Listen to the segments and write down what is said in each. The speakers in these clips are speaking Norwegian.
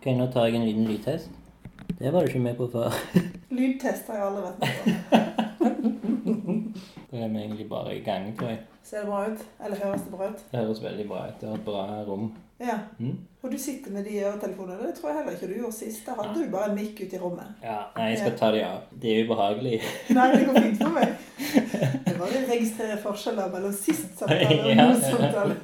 Ok, nå tar jeg en liten lydtest. Det var du ikke med på før. Lydtest har jeg aldri vært med på. Da er vi egentlig bare i gang, tror jeg. Ser det bra ut? Eller høres det bra ut? Det høres veldig bra ut. Det har et bra rom. Ja. Mm? Og du sitter med de øretelefonene. Det tror jeg heller ikke du gjorde sist. Da hadde du bare en mikk ute i rommet. Ja, nei, jeg skal ta de av. Det er ubehagelig. Nei, det går fint for meg. Det bare å registrere forskjeller mellom sist samtale og Ja. nå samtale.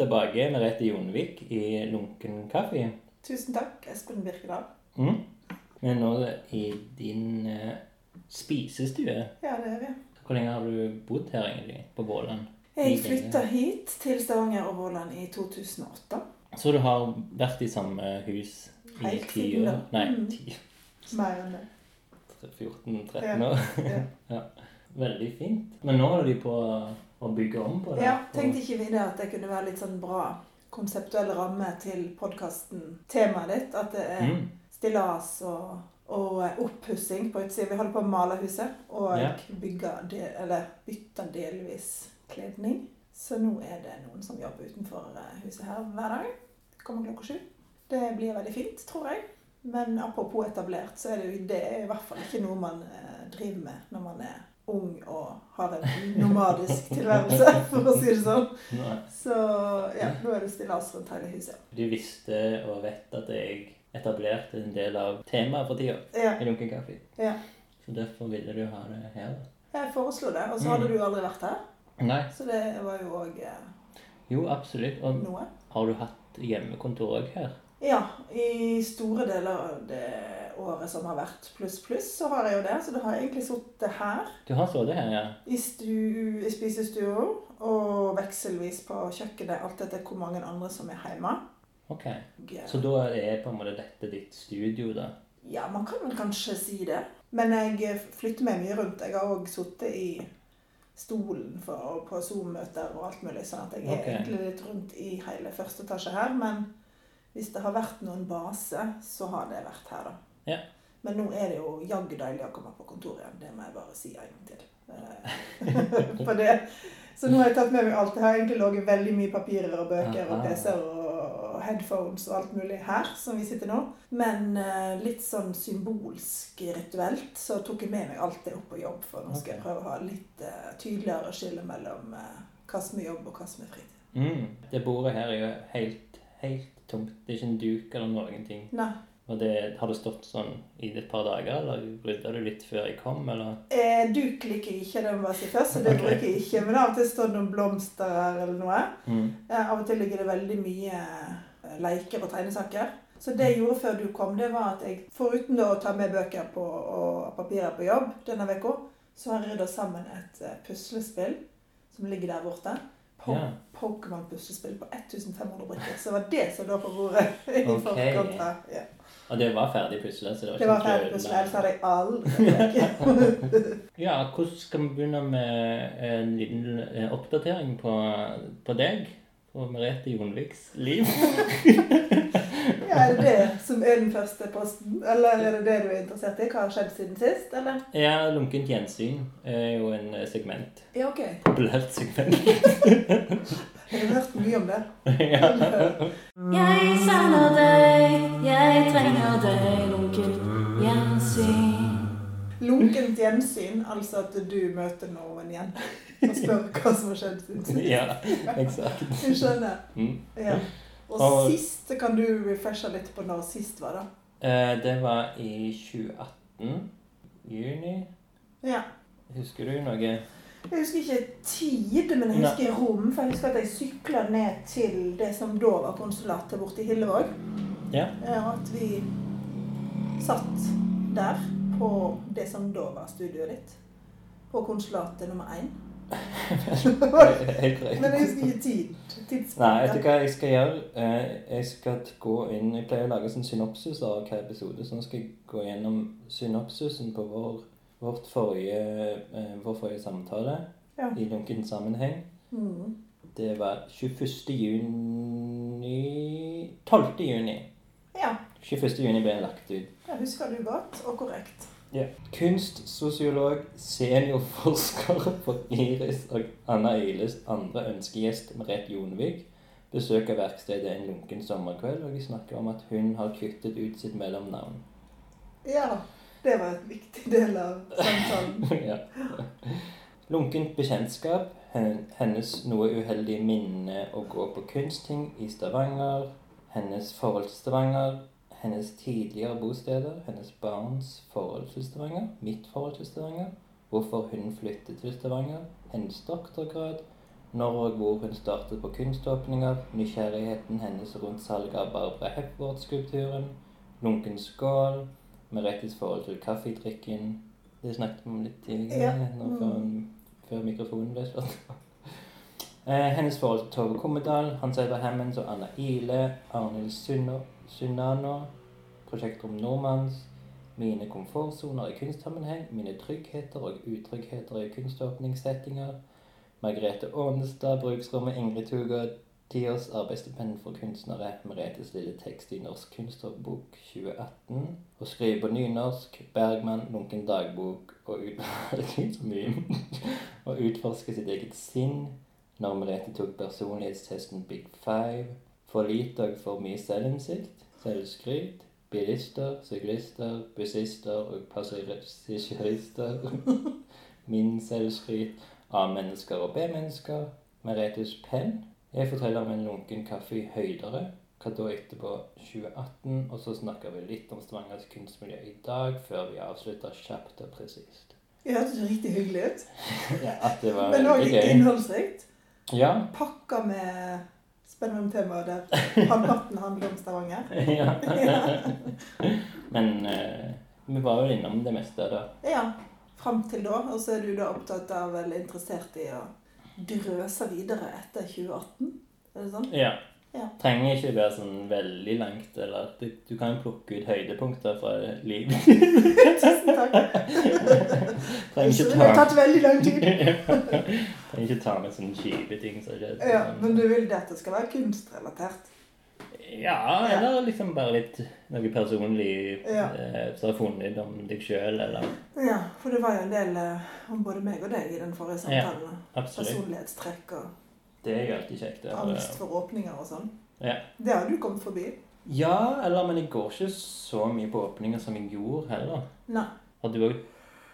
Tilbake, Merete Jonvik i Lunken kaffe. Tusen takk, Espen Birkedal. Mm? Er nå i din eh, spisestue. Ja, det er vi. Hvor lenge har du bodd her egentlig, på Våland? Jeg flytta hit til Stavanger og Våland i 2008. Så du har vært i samme hus i Helt ti år? Nei, Mm. ti, Mer enn det. 14-13 år. Ja. ja. Veldig fint. Men nå er de på å bygge om på det. Ja, tenkte ikke vi det at det kunne være litt sånn bra konseptuell ramme til podkasten temaet ditt? At det er Mm. stillas og, og oppussing på utsida. Vi holder på å male huset og Ja. bygger del, eller bytter delvis kledning. Så nå er det noen som jobber utenfor eh, huset her hver dag. Kommer klokka sju. Det blir veldig fint, tror jeg. Men apropos etablert, så er det jo det er i hvert fall ikke noe man eh, driver med når man er ung og har en nomadisk tilværelse, for å si det sånn. Nei. Så ja, nå er det stillas rundt hele huset. Du visste og vet at jeg etablerte en del av temaet for tida Ja, i Lunken kaffe. ja. Så derfor ville du ha det her. Jeg foreslo det, og så Mm. hadde du aldri vært her. Nei. Så det var jo òg eh, Jo, absolutt. Og noe. har du hatt hjemmekontor òg her? Ja, i store deler av det året som har vært pluss pluss, så har jeg jo det. Så da har egentlig sittet her Du har sittet her, ja? i, stu, i spisestua og vekselvis på kjøkkenet, alt etter hvor mange andre som er hjemme. Ok. Så da er på en måte dette ditt studio, da? Ja, man kan vel kanskje si det. Men jeg eh, flytter meg mye rundt. Jeg har òg sittet i stolen for, på Zoom-møter og alt mulig, sånn at jeg er egentlig litt rundt i hele første etasje her. Men hvis det har vært noen base, så har det vært her, da. Ja. Men nå er det jo jaggu deilig å komme på kontoret igjen. Det må jeg bare si en gang til. Eh, For det. Så nå har jeg tatt med meg alt. Det har egentlig ligget veldig mye papirer og bøker og PC-er og headphones og alt mulig her, som vi sitter nå. Men eh, litt sånn symbolsk rituelt så tok jeg med meg alt det opp på jobb. For nå skal jeg prøve å ha litt eh, tydeligere skille mellom hva som er jobb og hva som er fritid. Mm. Det bordet her er jo helt, helt tomt. Det er ikke en duk eller noen ting. Nei. Og det, har det stått sånn i et par dager, eller rydda du litt før jeg kom, eller? Eh, duk liker jeg ikke, det må jeg si først, så det okay. bruker jeg ikke. Men av og til står det noen blomster her eller noe. Mm. Eh, av og til ligger det veldig mye eh, leker og tegnesaker. Så det jeg gjorde før du kom, det var at jeg, foruten å ta med bøker på, og papirer på jobb denne uka, så har jeg rydda sammen et eh, puslespill som ligger der borte. Po yeah. Pokémon-puslespill på 1500 brikker. Så det var det som lå på bordet i okay. forkant her. Ja. Og det var ferdig pusla, så det var Det var ferdig pusle, ellers hadde jeg aldri Ja, hvordan skal vi begynne med en liten eh, oppdatering på, på deg? På Merete Jonviks liv? Ja, er det det som er den første posten? Eller er det det du er interessert i? Hva har skjedd siden sist? Eller? Ja, lunkent gjensyn er jo en eh, segment. Ja, ok. Populært segment. Jeg har hørt mye om det. ja. Jeg savner deg, jeg trenger deg, lunkent gjensyn. Lunkent gjensyn, altså at du møter noen igjen og spør hva som har skjedd siden sist. ja, eksakt. Du skjønner? Mm. Ja. Og Og- sist kan du refreshe litt på når sist var, da. Eh, det var i 2018. Juni. Ja. Husker du noe? Jeg husker ikke tid, men jeg husker rom. For jeg husker at jeg sykla ned til det som da var konsulatet borte i Hillevåg. Ja. At vi satt der på det som da var studioet ditt. På konsulatet nummer én. Men jeg husker ikke tid. Tidspunkt. Nei, vet du hva jeg skal gjøre? Eh, Jeg skal gå inn Jeg pleier å lage en synopsis av hver episode, så nå skal jeg gå gjennom synopsisen på vår, vårt forrige, eh, vår forrige samtale Ja. i lunken sammenheng. Mm. Det var 21. juni 12. juni. Ja, 21. juni ble den lagt ut. Jeg husker du godt, og korrekt. Ja. Kunstsosiolog, seniorforsker på Iris og Anna Iles andre ønskegjest Merete Jonvik besøker verkstedet en lunken sommerkveld, og vi snakker om at hun har kuttet ut sitt mellomnavn. Ja, det var en viktig del av samtalen. ja. Lunkent bekjentskap, hennes noe uheldige minne å gå på kunstting i Stavanger, hennes forhold til Stavanger, hennes tidligere bosteder, hennes barns forhold til Stavanger, mitt forhold til Stavanger, hvorfor hun flyttet til Stavanger, hennes doktorgrad, når og hvor hun startet på kunståpninger, nysgjerrigheten hennes rundt salget av Barbara Hepworth-skulpturen, lunken skål, Merettes forhold til kaffedrikken. Det snakket vi om litt tidligere, Ja. mm. før, før mikrofonen ble slått. Eh, hennes forhold til Tove Kommedal, Hans Edvard Hammonds og Anna Ile, Arnhild Sunnano, Prosjektrom Nordmanns, mine komfortsoner i kunstsammenheng, mine tryggheter og utryggheter i kunståpningssettinger, Margrethe Aanestad, Bruksrommet, Ingrid Tugård, ti års arbeidsstipend for kunstnere, Meretes lille tekst i Norsk kunstnerbok 2018, å skrive på nynorsk, Bergman, lunken dagbok og og utforske sitt eget sinn, når Merete tok personlighetstesten Big Five, for lite og for mye selvinnsikt, selvskryt, bilister, syklister, bussister og passasjerister, min selvskryt, A-mennesker og B-mennesker, Meretes penn, jeg forteller om en lunken kaffe i høydere, hva da etterpå 2018, og så snakker vi litt om Stavangers kunstmiljø i dag, før vi avslutter kjapt og presist. Det hørtes riktig hyggelig ut. Ja, at det var Men òg innholdsrikt. Ja, Pakka med spennende temaer der halvparten handler om Stavanger. ja. Men uh, vi var jo innom det meste da. Ja, fram til da. Og så er du da opptatt av, eller interessert i å drøse videre etter 2018. Er det sånn? Ja. Ja. Trenger ikke være sånn veldig langt, eller du, du kan plukke ut høydepunkter fra livet. Tusen takk. Trenger ikke det har tatt veldig lang tid. Trenger ikke ta med sånne kjipe ting som skjedde. Ja, Men du vil det at det skal være kunstrelatert? Ja, eller liksom bare litt noe personlig Ja. eh, som har funnet om deg sjøl, eller Ja, for det var jo en del eh, om både meg og deg i den forrige Ja. samtalen. Absolutt. Personlighetstrekk og Det er jo alltid kjekt. angst for åpninger og sånn. Ja. Det har du kommet forbi. ja, eller men jeg går ikke så mye på åpninger som jeg gjorde heller. Nei. Har du òg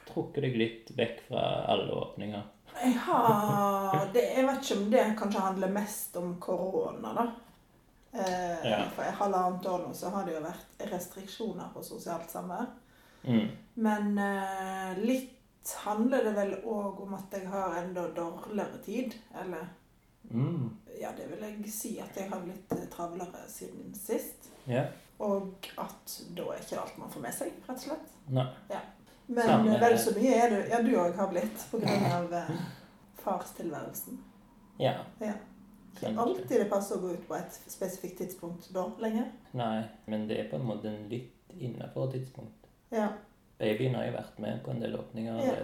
trukket deg litt vekk fra alle åpninger? Jeg har det, Jeg vet ikke om det kanskje handler mest om korona, da. Eh, Ja. For halvannet år nå så har det jo vært restriksjoner på sosialt samvær. Mm. Men eh, litt handler det vel òg om at jeg har enda dårligere tid. Eller Mm. ja, det vil jeg si at jeg har blitt eh, travlere siden sist. Yeah. Og at da er ikke alt man får med seg, rett og slett. Nei. Men Samme vel så mye er du ja, du òg har blitt på grunn av eh, farstilværelsen. Ja. Ikke Kanskje. alltid det passer å gå ut på et spesifikt tidspunkt da lenger. Nei, men det er på en måte litt innafor tidspunkt. Ja. Babyen har jo vært med på en del åpninger Ja.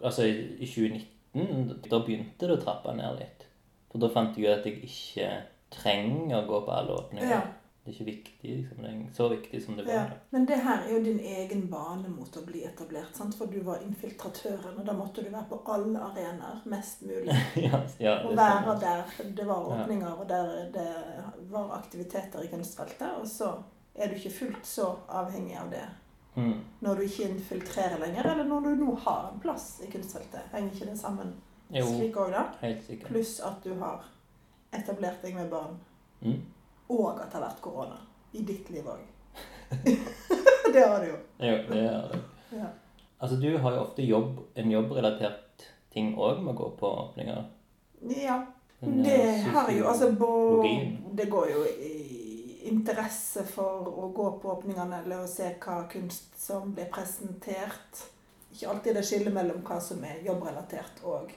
Altså i i 2019, da begynte det å trappe ned litt. For da fant jeg ut at jeg ikke trenger å gå på alle åpninger. ja. Det er ikke viktig, liksom. Det er så viktig som det var. ja. Men det her er jo din egen bane mot å bli etablert, sant? for du var infiltratøren, og da måtte du være på alle arenaer mest mulig. ja, ja, Og være der det var åpninger, og der det var aktiviteter i kunstfeltet. Og så er du ikke fullt så avhengig av det Mm. når du ikke infiltrerer lenger, eller når du nå har en plass i kunstfeltet. Henger ikke det sammen Jo, slik òg, da? helt sikkert. Pluss at du har etablert deg med barn, Mm. Og at det har vært korona i ditt liv òg. det har det jo. Jo, det har det. Ja. Altså, du har jo ofte jobb, en jobbrelatert ting òg med å gå på åpninger. ja. Den, Det har har jo altså bo. Det går jo i interesse for å gå på åpningene eller å se hva kunst som blir presentert. Ikke alltid det skillet mellom hva som er jobbrelatert og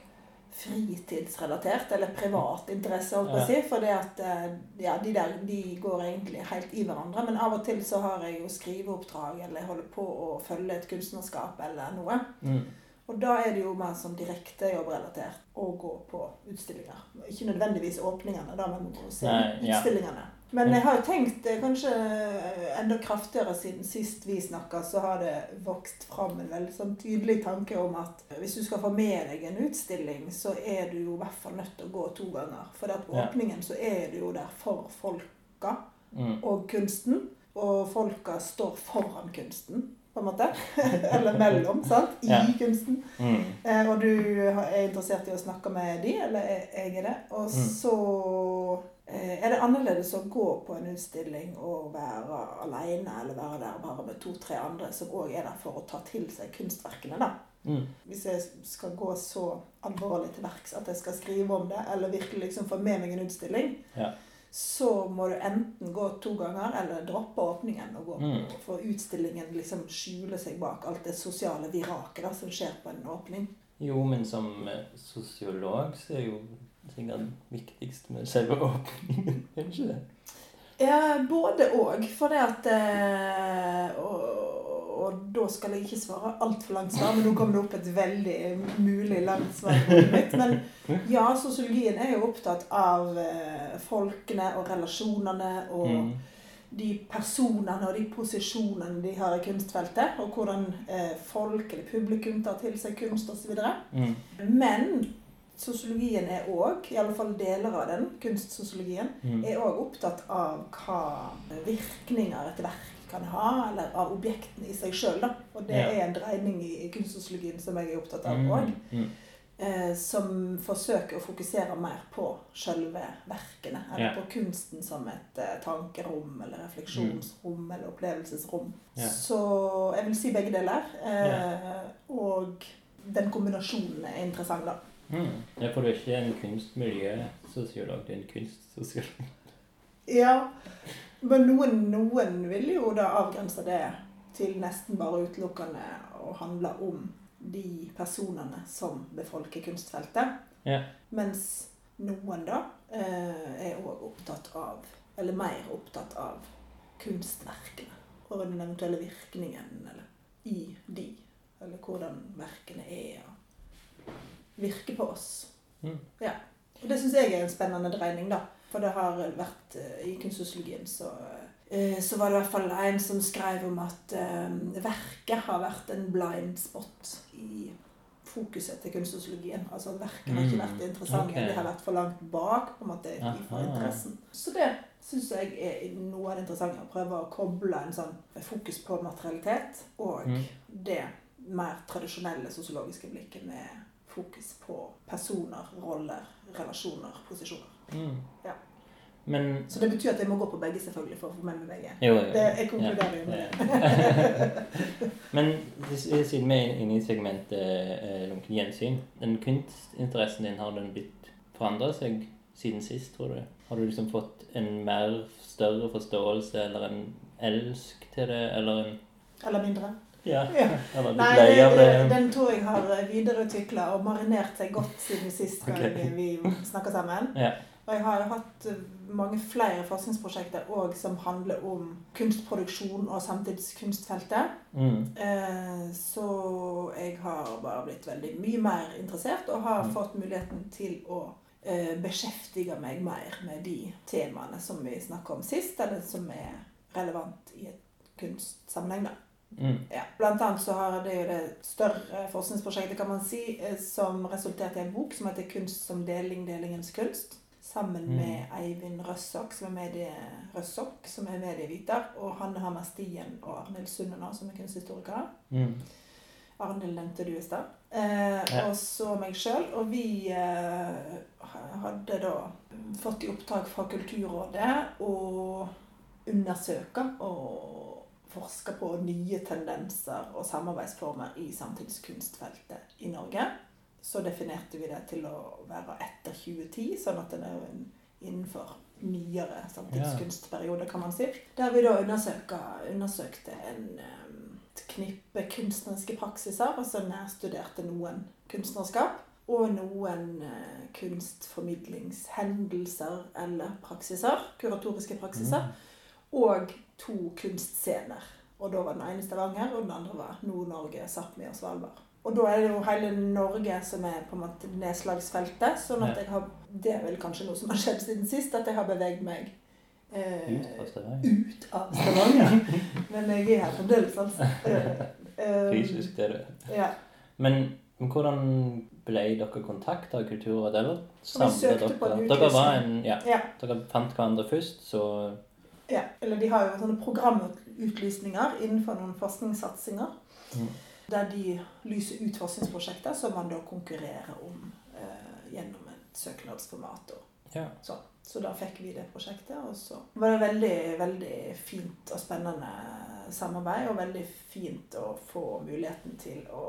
fritidsrelatert, eller privat interesse, holdt på å si. For det at eh, ja, de der de går egentlig helt i hverandre. Men av og til så har jeg jo skriveoppdrag, eller jeg holder på å følge et kunstnerskap eller noe. Mm. Og da er det jo mer som direkte jobbrelatert å gå på utstillinger. Ikke nødvendigvis åpningene, da, men å se Nei, ja. utstillingene. Men jeg har jo tenkt eh, kanskje eh, enda kraftigere siden sist vi snakka, så har det vokst fram en veldig sånn tydelig tanke om at hvis du skal få med deg en utstilling, så er du jo i hvert fall nødt til å gå to ganger. For på åpningen så er du jo der for folka Mm. og kunsten. Og folka står foran kunsten, på en måte. Eller mellom, sant? I kunsten. Mm. Eh, og du er interessert i å snakke med de, eller jeg er det. Og Mm. så eh, er det annerledes å gå på en utstilling og være alene, eller være der bare med to-tre andre som òg er der for å ta til seg kunstverkene, da. Mm. Hvis jeg skal gå så alvorlig til verks at jeg skal skrive om det, eller virkelig liksom få med meg en utstilling, Ja. så må du enten gå to ganger, eller droppe åpningen og gå. Mm. For utstillingen liksom skjuler seg bak alt det sosiale viraket da, som skjer på en åpning. Jo, men som eh, sosiolog så er jo sikkert viktigst med selve åpningen, er det ikke det? Ja, både òg. For det at eh, og, og da skal jeg ikke svare altfor langt svar, men nå kom det opp et veldig mulig langt svar. mitt. Men ja, sosiologien er jo opptatt av eh, folkene og relasjonene og Mm. de personene og de posisjonene de har i kunstfeltet. Og hvordan eh, folk eller publikum tar til seg kunst osv. Mm. Men sosiologien er òg, i alle fall deler av den, kunstsosiologien, Mm. er òg opptatt av hva virkninger et verk kan ha, eller av objektene i seg sjøl. Og det Ja. er en dreining i kunstsosiologien som jeg er opptatt av Mm. òg. Mm. Eh, som forsøker å fokusere mer på sjølve verkene. Eller Ja. på kunsten som et eh, tankerom, eller refleksjonsrom, eller opplevelsesrom. Ja. Så jeg vil si begge deler. Eh, Og den kombinasjonen er interessant, da. Mm. Ja, for du er ikke en kunstmiljøsosiolog, du er en kunstsosiolog. Ja, men noen, noen vil jo da avgrense det til nesten bare utelukkende å handle om de personene som befolker kunstfeltet. Ja. Mens noen da eh, er òg opptatt av, eller mer opptatt av, kunstverkene. Og den eventuelle virkningen eller, i de. Eller hvordan verkene er og virker på oss. Mm. Ja. Og det syns jeg er en spennende dreining, da. For det har vært eh, i kunstsosiologien så eh, så var det i hvert fall en som skrev om at eh, verket har vært en blind spot i fokuset til kunstsosiologien. Altså verket har ikke Mm, vært interessant, Okay. det har vært for langt bak på en måte for interessen. Så det syns jeg er noe av det interessante. Å prøve å koble en sånn fokus på materialitet og Mm. det mer tradisjonelle sosiologiske blikket med fokus på personer, roller, relasjoner, posisjoner. Mm. Ja. Men Så det betyr at jeg må gå på begge selvfølgelig for å få med meg begge. Jo, jo. Det, jeg konkluderer jo med det. Men siden vi er inne i segmentet eh, lunken gjensyn, den kunstinteressen din, har den blitt forandra seg siden sist, tror du? Har du liksom fått en mer større forståelse eller en elsk til det, eller en Eller mindre. Ja. Blitt Nei, lei av det, det? den tror jeg har videreutvikla og marinert seg godt siden sist gang okay. vi snakka sammen. Ja. Og jeg har hatt mange flere forskningsprosjekter òg som handler om kunstproduksjon og samtidskunstfeltet. Mm. Eh, Så jeg har bare blitt veldig mye mer interessert og har Mm. fått muligheten til å eh, beskjeftige meg mer med de temaene som vi snakka om sist, eller som er relevant i et kunstsammenheng. da. Mm. Ja. Blant annet så har det jo det større forskningsprosjektet kan man si, eh, som resulterte i en bok som heter 'Kunst som deling delingens kunst'. Sammen Mm. med Eivind Røssok, som er medie, Røssok, som er medieviter, og Hanne Hammer Stien og Arnhild Sundener, som er kunsthistorikere. Mm. Arnhild nevnte du i stad. Eh, Ja. Og så meg sjøl. Og vi eh, hadde da fått i oppdrag fra Kulturrådet å undersøke og forske på nye tendenser og samarbeidsformer i samtidskunstfeltet i Norge. Så definerte vi det til å være etter 2010, sånn at den er innenfor nyere samtidskunstperiode, kan man si. Der vi da undersøkte en eh, et knippe kunstneriske praksiser, altså nærstuderte noen kunstnerskap. og noen eh, kunstformidlingshendelser eller praksiser, kuratoriske praksiser, Mm. og to kunstscener. Og da var den ene Stavanger, og den andre var Nord-Norge, Sápmi og Svalbard. Og da er det jo hele Norge som er på en måte nedslagsfeltet. sånn at jeg har, Det er vel kanskje noe som har skjedd siden sist, at jeg har beveget meg eh, Ut av Stavanger. Men jeg er her fremdeles, altså. Fysisk, det er det. Ja. Men, hvordan ble dere kontakta av Kulturrådet? Eller på dere? Dere var en Ja. Ja. Dere fant hverandre først, så Ja, eller de har jo sånne programutlysninger innenfor noen forskningssatsinger. Mm. Der de lyser ut forskningsprosjekter som man da konkurrerer om eh, gjennom et søknadsformat. Og ja. så. Så da fikk vi det prosjektet, og så var det veldig, veldig fint og spennende samarbeid. Og veldig fint å få muligheten til å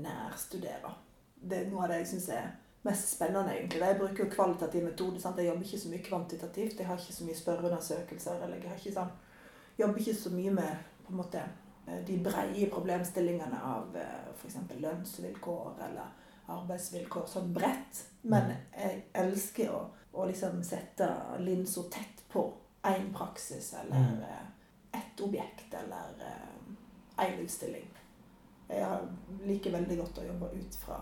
nærstudere. Det er noe av det jeg syns er mest spennende, egentlig. Jeg bruker jo kvalitativ metode. Sant? Jeg jobber ikke så mye kvantitativt. Jeg har ikke så mye spørreundersøkelser. eller jeg har ikke sånn, jobber ikke så mye med på en måte, de breie problemstillingene av f.eks. lønnsvilkår eller arbeidsvilkår sånn bredt. Men jeg elsker å, å liksom sette linsa tett på én praksis eller Mm. eh, ett objekt eller én utstilling. Jeg liker veldig godt å jobbe ut fra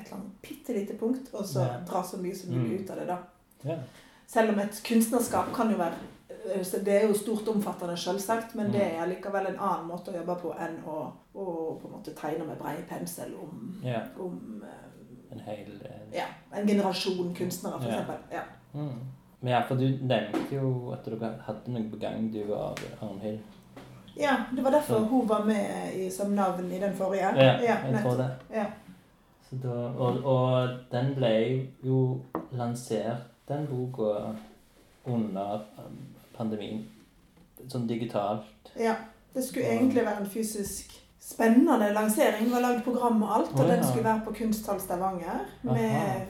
et eller annet bitte lite punkt, og så Ja. dra så mye som mulig Mm. ut av det, da. ja. Selv om et kunstnerskap kan jo være eh, Det er jo stort omfattende, selvsagt, men Mm. det er likevel en annen måte å jobbe på enn å, å på en måte tegne med brei pensel om, ja. om uh, En hel eh, ja, en generasjon kunstnere, for eksempel. Ja. mm. Men ja, for du nevnte jo at dere hadde noe på gang, du og Arnhild. ja, det var derfor hun var med i, som navn i den forrige. Ja, jeg tror det. Ja. Da, og, og den ble jo lansert, den boka, under um, pandemien. Sånn digitalt. ja. Det skulle egentlig være en fysisk spennende lansering. Det var lagd program og alt, og ja. den skulle være på Kunsthall Stavanger. Med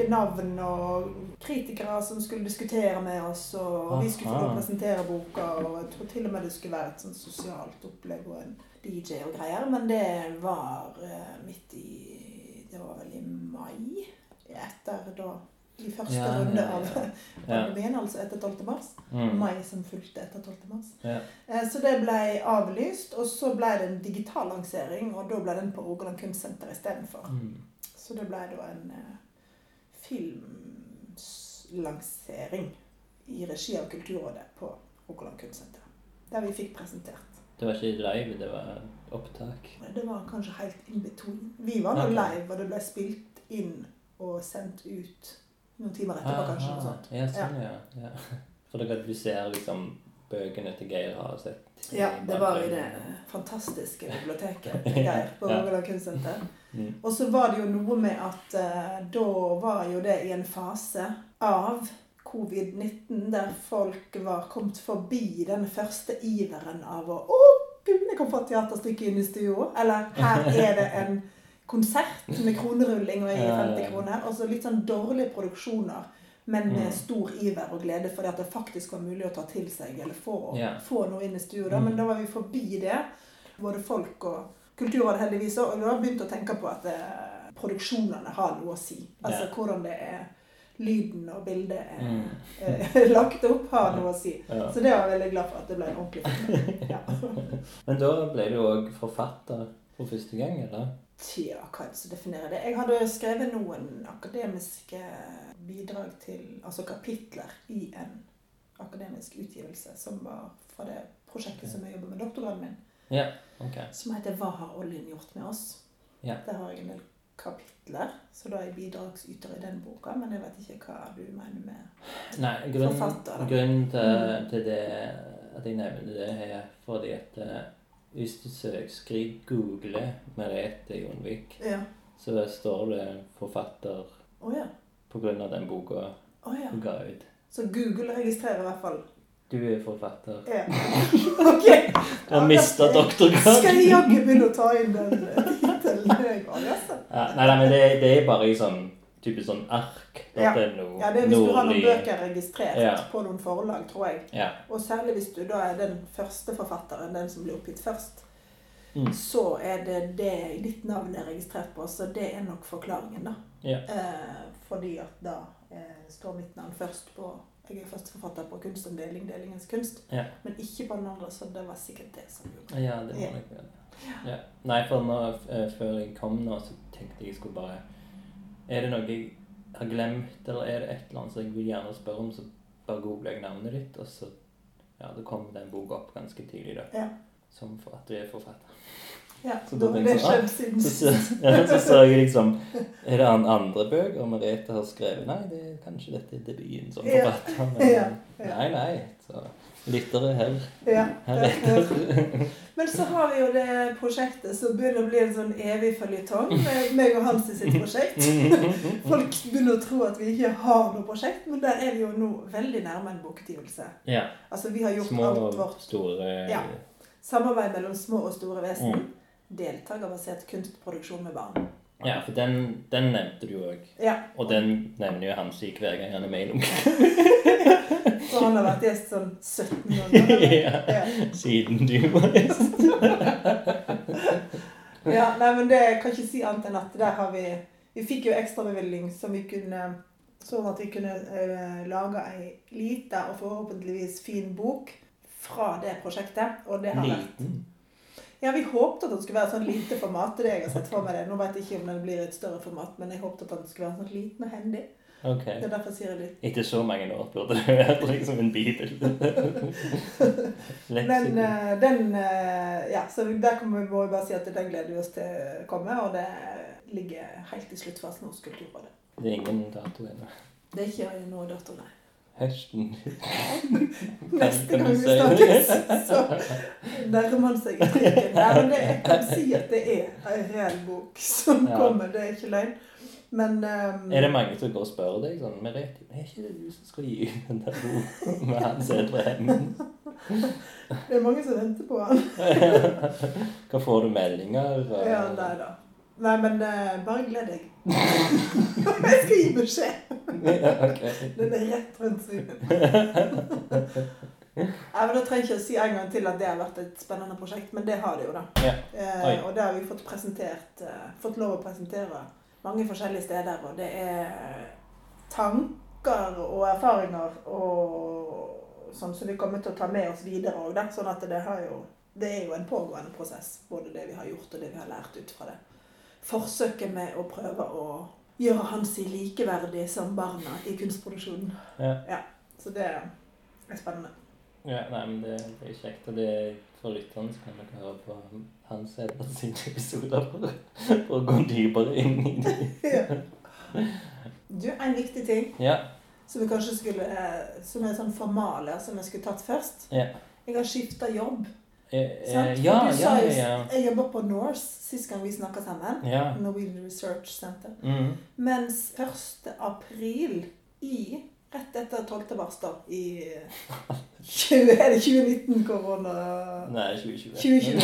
kjekke navn og kritikere som skulle diskutere med oss, og vi skulle få presentere boka, og jeg tror til og med det skulle være et sånn sosialt opplegg og en DJ og greier, men det var eh, midt i Det var vel i mai? Etter da i første Ja, runde av av Ja. pandemien, altså etter 12. mars. Mm. Mai som fulgte etter 12. mars. Ja. Eh, Så det ble avlyst, og så ble det en digital lansering, og da ble den på Rogaland Kunstsenter istedenfor. Mm. Så det ble da en eh, filmlansering i regi av Kulturrådet på Rogaland Kunstsenter. Der vi fikk presentert. Det var ikke live, det var opptak. Det var kanskje helt in between. Vi var nå okay. live, og det ble spilt inn og sendt ut noen timer etterpå, kanskje. noe sånt. Ja, sånn, ja. ja. For dere ser liksom bøkene til Geir har sett. Ja, det var i det fantastiske biblioteket til Geir på. Rogaland Kunstsenter. Mm. Og så var det jo noe med at uh, da var jo det i en fase av covid-19 der folk var kommet forbi den første iveren av å Å, gud, jeg kan få et teaterstykke inn i stua. Eller her er det en konsert med kronerulling og jeg gir Ja, ja, 50 kroner. Og så litt sånn dårlige produksjoner. Men med Mm. stor iver og glede fordi at det faktisk var mulig å ta til seg eller få, yeah. få noe inn i stua. Mm. Men da var vi forbi det, både folk og Kulturrådet heldigvis òg. Og da har begynt å tenke på at eh, produksjonene har noe å si. Altså yeah. hvordan det er lyden og bildet er Mm. er lagt opp, har noe å si. Ja. Så det var jeg veldig glad for at det ble en ordentlig film. Ja. Men da ble du òg forfatter for første gang, eller? Tja, hva er det som definerer det? Jeg hadde skrevet noen akademiske bidrag til Altså kapitler i en akademisk utgivelse som var fra det prosjektet som jeg jobber med doktorgraden min, Ja, ok. som heter 'Hva har oljen gjort med oss?' Ja. Der har jeg en del kapitler, så da er jeg bidragsyter i den boka, men jeg vet ikke hva du mener med Nei, grunnen, Forfatter, grunnen til, Mm. til det at jeg nevner det, er fordi at eh, hvis du søker, skriv google Merete Jonvik, Ja. så står det forfatter oh, ja. på grunn av den boka oh, ja. ga ut. Så Google registrerer i hvert fall. Du er forfatter. Ja. ok. Du har mista doktorgraden. Skal jeg jaggu begynne å ta inn den eh, tittelen? altså? Ja, nei, nei, men det, det er bare i type sånn ark. Ja. Noe Ja, det er hvis du har noen bøker registrert Ja. på noen forlag, tror jeg. Ja. Og særlig hvis du da er den første forfatteren, den som blir oppgitt først. Mm. så er det det ditt navn er registrert på. Så det er nok forklaringen, da. Ja. Eh, fordi at da eh, står mitt navn først på Jeg er førsteforfatter på 'Kunst om deling, delingens kunst', Ja. men ikke på den andre, så det var sikkert det som gjorde Ja, det Ja. nok ja. Ja. Nei, for nå, eh, før jeg kom nå, så tenkte jeg jeg skulle bare Er det noe jeg har glemt, eller er det et eller annet som jeg vil gjerne spørre om, så bare googler jeg navnet ditt, og så Ja, det kom den boka opp ganske tidlig, da. Ja. Som for at du er forfatter. Ja, Så da det jeg, skjønt siden sist. så så jeg liksom Er det en andre bøker Merete har skrevet? Nei, det er kanskje dette er debuten som forfatter. Men, Ja, ja. Nei, nei. Så lyttere her. Ja. her etter. Men så har vi jo det prosjektet som begynner å bli en sånn evig føljetong. med Meg og Hansi sitt prosjekt. Folk begynner å tro at vi ikke har noe prosjekt, men der er vi jo nå veldig nærme en bokutgivelse. Ja. Altså, vi har gjort Små alt vårt store Ja. samarbeid mellom små og store vesen. Mm. Deltakerbasert kunstproduksjon med barn. Ja, for den, den nevnte du òg. Ja. Og den nevner jo Hansi hver gang han er med i noe. Så han har vært gjest sånn 17 ganger. Ja. Ja. Siden du var gjest. Ja, nei, men det kan ikke si annet enn at der har vi Vi fikk jo ekstrabevilgning som vi kunne Sånn at vi kunne uh, lage ei lita og forhåpentligvis fin bok fra det prosjektet. Og det har vært Liten. Ja, vi håpte at det skulle være sånn lite format. Det jeg har sett for meg det. Nå vet jeg ikke om det blir et større format, men jeg håpte at det skulle være sånn liten og hendig. Ok. Det er derfor sier jeg litt. Etter så mange år burde det vært liksom en bibel. Men eh, den uh, Ja, så der må vi bare si at den gleder vi oss til å komme, og det ligger helt i sluttfasen hos Kulturrådet. Det er ingen dato ennå. Det er ikke noe dato, nei. Høsten. Neste gang vi snakkes, så nærmer man seg i trikken. Nei, men det, jeg kan si at det er en reell bok som Ja. kommer. Det er ikke løgn. Men um, Er det mange som går og spør deg sånn Merete, er ikke det du som skal gi ut den der boka med Hans Edre Hemmen? det er mange som venter på han. Hva får du meldinger? og- Ja, nei da. Nei, men uh, bare gled deg. jeg skal gi beskjed. Den er rett rundt siden. Nei, men Da trenger jeg ikke å si en gang til at det har vært et spennende prosjekt, men det har det jo, da. Ja. Eh, og det har vi fått presentert, eh, fått lov å presentere mange forskjellige steder, og det er tanker og erfaringer og sånn som vi kommer til å ta med oss videre òg, da. Sånn at det har jo Det er jo en pågående prosess, både det vi har gjort og det vi har lært ut fra det. Forsøket med å prøve å gjøre Hansi likeverdig som barna i kunstproduksjonen. Ja. ja. Så det er spennende. Ja, nei, men det, det er kjekt. Og det er for lytterne så kan dere høre på Hans Edre sine episoder for, for å gå dypere inn i det. Ja. Du, en viktig ting Ja. som vi kanskje skulle eh, Som er sånn formalia som jeg skulle tatt først. Ja. Jeg har skifta jobb. Eh, eh, ja, du sa jo- ja, ja. Jeg jobba på Norse sist gang vi snakka sammen. ja. Norwegian Research Center. Mm. Mens 1. april i Rett etter 12. mars, da, i 20, Er det 2019-korona? Nei, 2020. 2020.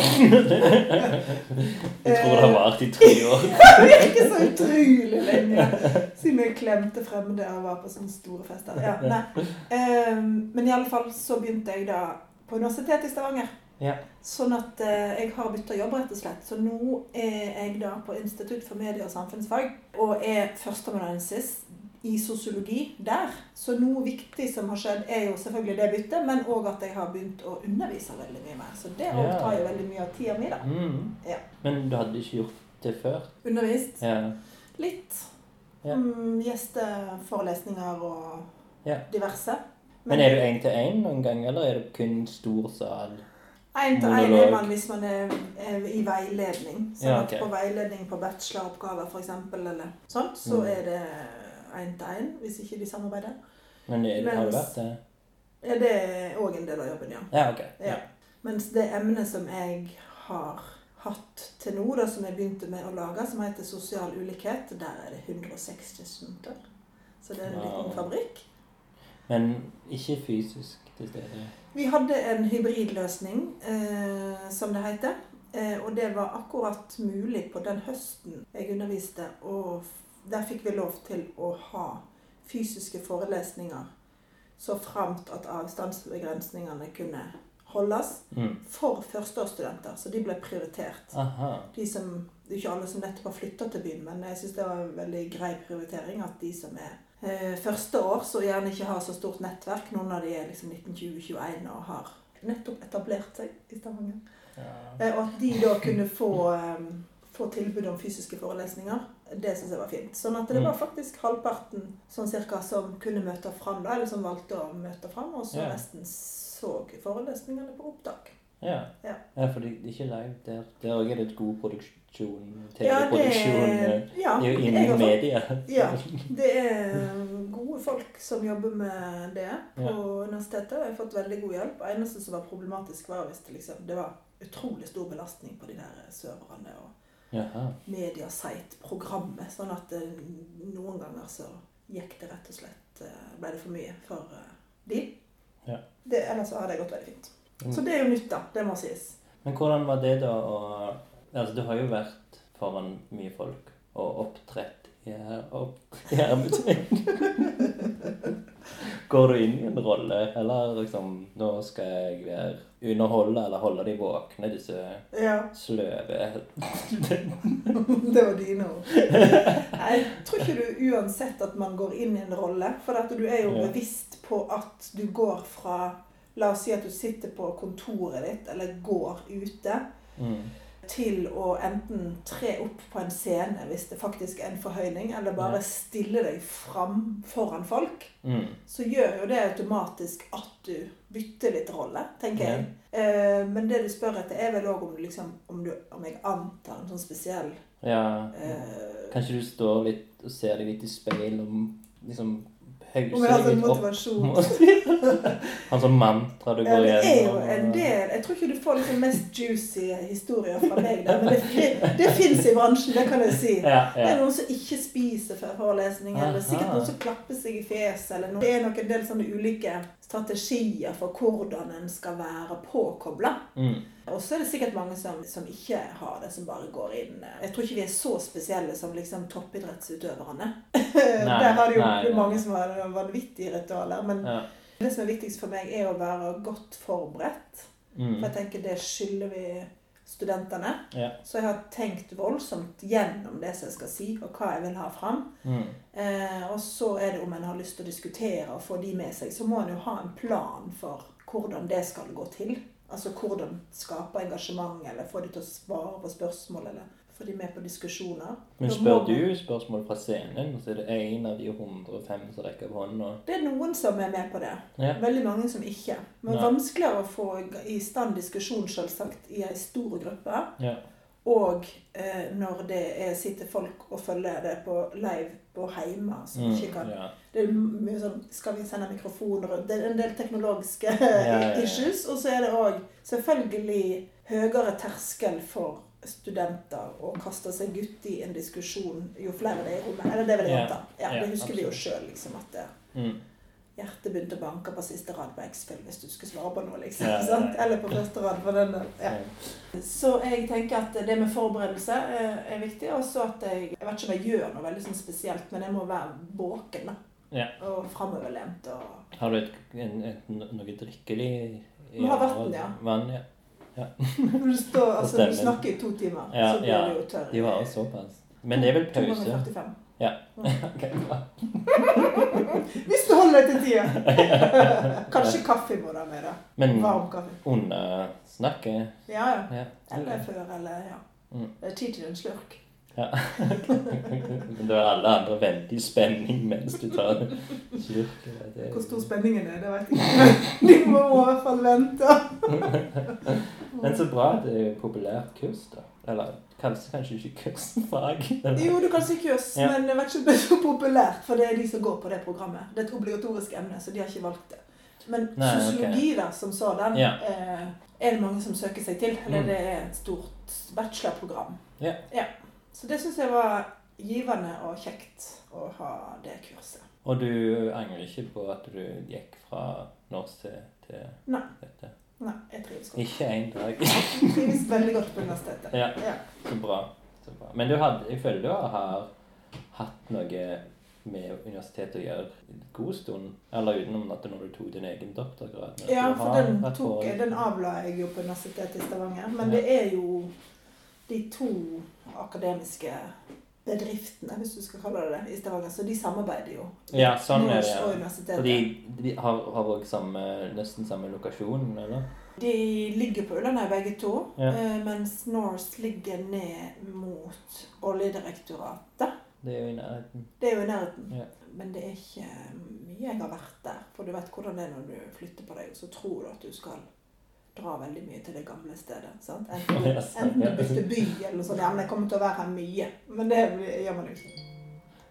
Jeg tror det har vart i tre år. Det virker så utrolig lenge siden jeg klemte fremmede og var på sånne store fester. Ja, nei. Ehm, men i alle fall så begynte jeg da på Universitetet i Stavanger. Ja. Sånn at eh, jeg har bytta jobb, rett og slett. Så nå er jeg da på Institutt for medie- og samfunnsfag og er førsteamanuensis i sosiologi der. Så noe viktig som har skjedd, er jo selvfølgelig det byttet, men òg at jeg har begynt å undervise veldig mye mer. Så det Ja. tar jo veldig mye av tida mi, da. Mm. Ja. Men du hadde ikke gjort det før? Undervist. Ja. Litt. Ja. Mm, gjesteforelesninger og Ja. diverse. Men er du én til én noen gang, eller er det kun stor sal? Én til én er man hvis man er, er i veiledning. Sånn Ja, okay. på veiledning på bacheloroppgaver f.eks. eller sånt, så Mm. er det én til én hvis ikke de samarbeider. Men er, har du vært det? Ja, det er òg en del av jobben, ja. Ja, ok. Ja. Mens det emnet som jeg har hatt til nå, da, som jeg begynte med å lage, som heter sosial ulikhet, der er det 160 studenter. Så det er en Wow. liten fabrikk. Men ikke fysisk til stede? Vi hadde en hybridløsning, eh, som det heter. Eh, og det var akkurat mulig på den høsten jeg underviste. Og der fikk vi lov til å ha fysiske forelesninger så framt at avstandsbegrensningene kunne holdes Mm. for førsteårsstudenter, så de ble prioritert. Aha. De som, det er ikke alle som nettopp har flytta til byen, men jeg syns det var en veldig grei prioritering at de som er første år, så gjerne ikke har så stort nettverk, noen av de er liksom 1920-21 og har nettopp etablert seg i Stavanger, Ja. eh, og at de da kunne få, eh, få tilbud om fysiske forelesninger, det syns jeg var fint. Sånn at det Mm. var faktisk halvparten sånn cirka som kunne møte fram, da, eller som valgte å møte fram, og så Ja. nesten så forelesningene på opptak. Ja. Ja. Ja, for det er ikke live der. Der òg er det et god produksjon, TV-produksjon. ja, ja, innen media. Ja, det er gode folk som jobber med det på Ja. universitetet. Jeg har fått veldig god hjelp. Det eneste som var problematisk, var hvis det, liksom, det var utrolig stor belastning på de der serverne og Jaha. Mediasite-programmet. Sånn at det, noen ganger så gikk det rett og slett eh, Ble det for mye for eh, de. Ja. Det, ellers så hadde det gått veldig fint. Mm. Så det er jo nytt, da. Det må sies. Men hvordan var det da å Altså, du har jo vært foran mye folk og opptrett i her- hermetegn. Går du inn i en rolle, eller liksom Nå skal jeg være underholde eller holde de våkne, disse Ja. sløve Det var dine ord. Jeg tror ikke du uansett at man går inn i en rolle. For at du er jo Ja. bevisst på at du går fra La oss si at du sitter på kontoret ditt, eller går ute, mm. til å enten tre opp på en scene hvis det faktisk er en forhøyning, eller bare stille deg fram foran folk. Mm. Så gjør jo det automatisk at du bytter litt rolle, tenker jeg. Eh, Men det du spør etter, er vel òg om, liksom, om, om jeg antar en sånn spesiell Ja. eh, Kanskje du står litt og ser deg litt i speil om liksom Jeg har deg sånn motivasjon. Han som mantra du Ja, går det er jo en del Jeg tror ikke du får liksom mest juicy historier fra meg der, men det, det, det fins i bransjen, det kan jeg si. Ja, Det er noen som ikke spiser før forelesning, eller sikkert noen som klapper seg i fjeset. eller noe. Det er nok en del sånne ulike strategier for hvordan en skal være påkobla. Mm. Og så er det sikkert mange som, som ikke har det, som bare går inn Jeg tror ikke vi er så spesielle som liksom toppidrettsutøverne. Der har det jo nei, nei. mange som har vanvittige ritualer. Men Ja. det som er viktigst for meg, er å være godt forberedt. Mm. For jeg tenker det skylder vi studentene. Ja. Så jeg har tenkt voldsomt gjennom det som jeg skal si, og hva jeg vil ha fram. Mm. Eh, og så er det om en har lyst til å diskutere og få de med seg, så må en jo ha en plan for hvordan det skal gå til. Altså hvordan skape engasjement, eller få de til å svare på spørsmål, eller få de med på diskusjoner. Men spør du spørsmål fra scenen, så er det én av de 105 som rekker opp hånda. Det er noen som er med på det. Ja. Veldig mange som ikke. Men Nei. vanskeligere å få i stand diskusjon, selvsagt, i ei stor gruppe. Ja. Og eh, når det er, sitter folk og følger det på live på hjemme, som Mm. ikke kan ja. Det er mye sånn Skal vi sende mikrofoner rundt? Det er en del teknologiske ja, issues. Og så er det òg selvfølgelig høyere terskel for studenter å kaste seg uti en diskusjon jo flere det er i rommet. Eller det vil jeg anta. Ja, det husker vi jo absolutt. sjøl, liksom, at det, Mm. hjertet begynte å banke på siste rad på X-film hvis du skulle svare på noe, liksom. Sant? Eller på første rad på den. Ja. Så jeg tenker at det med forberedelse er, er viktig. Og så at jeg Jeg vet ikke om jeg gjør noe veldig sånn spesielt, men jeg må være våken, da. Ja. Og framoverlent og Har du et, en, et, noe drikkelig Vi har vann, ja. Vann, ja. Når du, står, altså, du snakker i to timer, Ja, så blir ja. du jo tørr. De varer såpass. Men det er vel pause? 45. Ja. Okay. Hvis du holder deg til tida! Kanskje kaffe må du ha med. Men Varm kaffe. under snakket Ja, ja. ja. Eller før, eller ja. Mm. Det er tid til en slurk. Ja. Men da er alle andre veldig i spenning mens du tar slurk. Det Hvor stor spenningen er, det vet jeg ikke. De må i hvert fall vente. Men så bra det er populært kurs, da. Eller kanskje, kanskje ikke kursfag. eller- Jo, du kan si kurs, Ja. men jeg vet ikke om det er så populært, for det er de som går på det programmet. Det er et obligatorisk emne, så de har ikke valgt det. Men Nei, sosiologi, da, som sådan, Ja. eh, er det mange som søker seg til. Eller Mm. det er et stort bachelorprogram. Ja. Så det syns jeg var givende og kjekt å ha det kurset. Og du angrer ikke på at du gikk fra norsk til, til Nei. dette? Nei, jeg trives godt. Ikke én dag. Jeg trives veldig godt på universitetet. Ja. Så bra. Så bra. Men du hadde, jeg føler du har hatt noe med universitetet å gjøre en god stund. Eller utenom at når du tok din egen doktorgrad. Ja, for den, tok, den avla jeg jo på Universitetet i Stavanger. Men Ja. det er jo de to akademiske bedriftene, hvis du skal kalle det det, i Stavanger. Så de samarbeider jo. Ja, sånn er det. Nors og Ja. universitetet. De har, har samme, nesten samme lokasjon, eller? De ligger på Ullandøy begge to, Ja. eh, mens Norse ligger ned mot Oljedirektoratet. Det er jo i nærheten. Det er jo i nærheten. Ja. Men det er ikke mye jeg har vært der. For du vet hvordan det er når du flytter på deg, og så tror du at du skal dra veldig mye til det gamle stedet. Sant? Enten, enten du bytter by eller noe sånt. Ja, men jeg kommer til å være her mye. Men det gjør man jo ikke.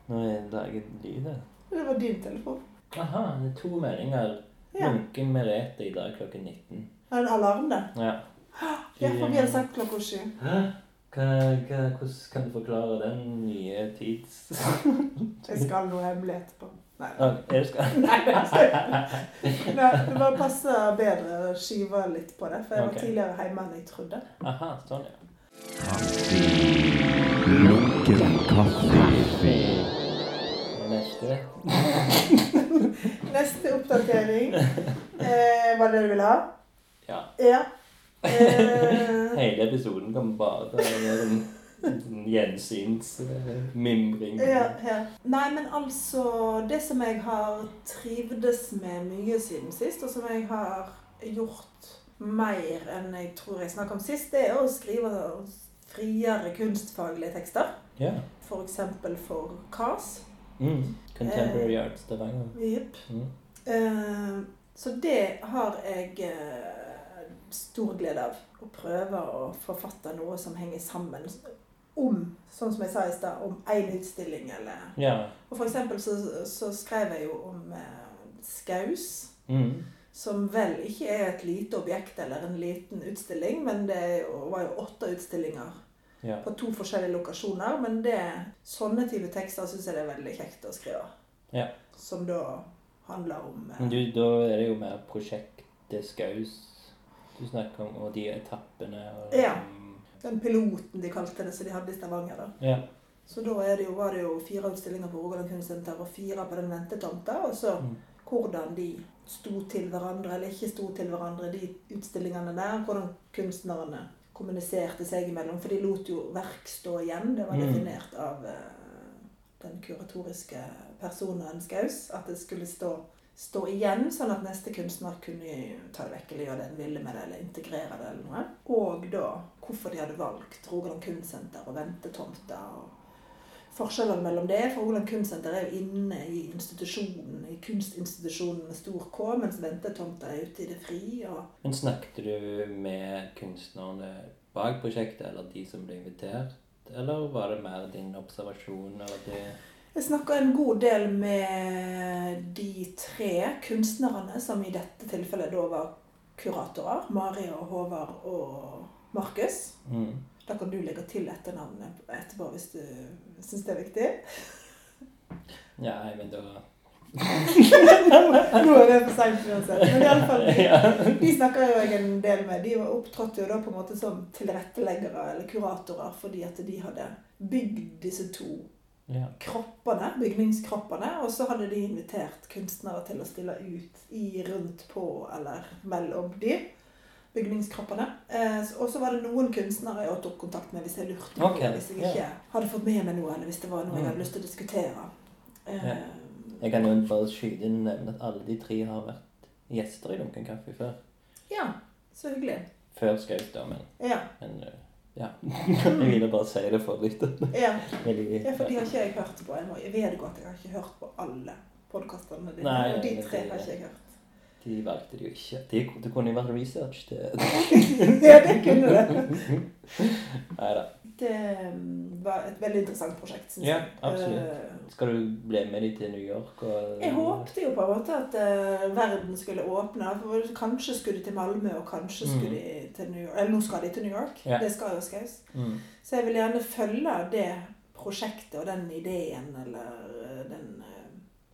Nå er det laget lyd her. Det var din telefon. Aha, det er to meldinger. Ja. Lunken Merete i dag klokken 19. Er det en alarm, det? Ja. Ja, for vi har sagt klokka sju. Hvordan kan du forklare den nye tids... Jeg skal noe hemmelig etterpå. Nei, det skal... Nei, jeg Nei, det bare passer bedre å skyve litt på det. For jeg var okay. tidligere hjemme enn jeg trodde. Aha, sånn, ja. Kaffe. Lunken kaffe. Neste. Neste oppdatering. Eh, var det det du ville ha? Ja. Ja. Eh, Hele episoden kommer bare gjensynsmimring. ja, ja. Nei, men altså Det som jeg har trivdes med mye siden sist, og som jeg har gjort mer enn jeg tror jeg snakket om sist, det er å skrive friere kunstfaglige tekster. Ja. For, for KAS. Mm. Contemporary Art Stavanger. Jepp. Mm. Eh, så det har jeg eh, stor glede av. Å prøve å forfatte noe som henger sammen om, sånn som jeg sa i stad, om én utstilling eller Ja. Og for eksempel så, så skrev jeg jo om eh, Skaus. Mm. Som vel ikke er et lite objekt eller en liten utstilling, men det var jo åtte utstillinger ja. på to forskjellige lokasjoner. Men det, sånne type tekster syns jeg det er veldig kjekt å skrive. Ja. Som da handler om eh, du, da er det jo mer prosjektet Skaus du snakker om, og de etappene og Ja. Den piloten de kalte det, som de hadde i Stavanger. da. ja. Så da det jo, var det jo fire utstillinger på Rogaland Kunstsenter og fire på den ventetomta. Og så Mm. hvordan de sto til hverandre eller ikke sto til hverandre, de utstillingene der. Hvordan kunstnerne kommuniserte seg imellom. For de lot jo verk stå igjen. Det var Mm. definert av uh, den kuratoriske personen Skaus. At det skulle stå, stå igjen, sånn at neste kunstner kunne ta det vekk eller gjøre det en ville med det, eller integrere det eller noe. Og da hvorfor de hadde valgt Rogaland Kunstsenter og ventetomter. og Forskjellene mellom det, for Rogaland Kunstsenter er jo inne i institusjonen, i kunstinstitusjonen med stor K, mens ventetomta er ute i det fri. og Men snakket du med kunstnerne bak prosjektet, eller de som ble invitert? Eller var det mer din observasjon? Eller det Jeg snakka en god del med de tre kunstnerne som i dette tilfellet da var kuratorer. Mari og Håvard og Markus. mm. Da kan du legge til etternavnet etterpå hvis du syns det er viktig. Ja, jeg men da Nå er det for seint uansett. Men i alle fall, de, de snakker jo jeg en del med. De var opptrådte jo da på en måte som tilretteleggere eller kuratorer fordi at de hadde bygd disse to ja. kroppene, bygningskroppene, og så hadde de invitert kunstnere til å stille ut i, rundt på eller mellom de bygningskroppene. Eh, og så var det noen kunstnere jeg tok kontakt med hvis jeg lurte på hvis jeg ikke hadde fått med meg noe, eller hvis det var noe jeg hadde Mm. lyst til å diskutere. Eh, Ja. Jeg kan jo bare skyte inn nevne at alle de tre har vært gjester i Dunken kaffe før. ja, så hyggelig. Før Skaut, da, men, Ja, men øh, ja. Jeg ville bare si det for lytterne. ja. Ja, for de har ikke jeg hørt på. Jeg vedgår vedgå at jeg har ikke hørt på alle podkastene dine. Og de tre har ikke jeg hørt. De valgte det jo ikke. De, det kunne jo vært research Det. ja, det kunne det. Nei da. Det mm, var et veldig interessant prosjekt, syns Ja, jeg. absolutt. Eh, Skal du bli med dem til New York? Og, Jeg håpte jo på en måte at uh, verden skulle åpne. For kanskje skulle de til Malmö, og kanskje skulle Mm. de til New York. Eller nå skal de til New York. Ja. Det skal jo Skaus. Mm. Så jeg vil gjerne følge det prosjektet og den ideen eller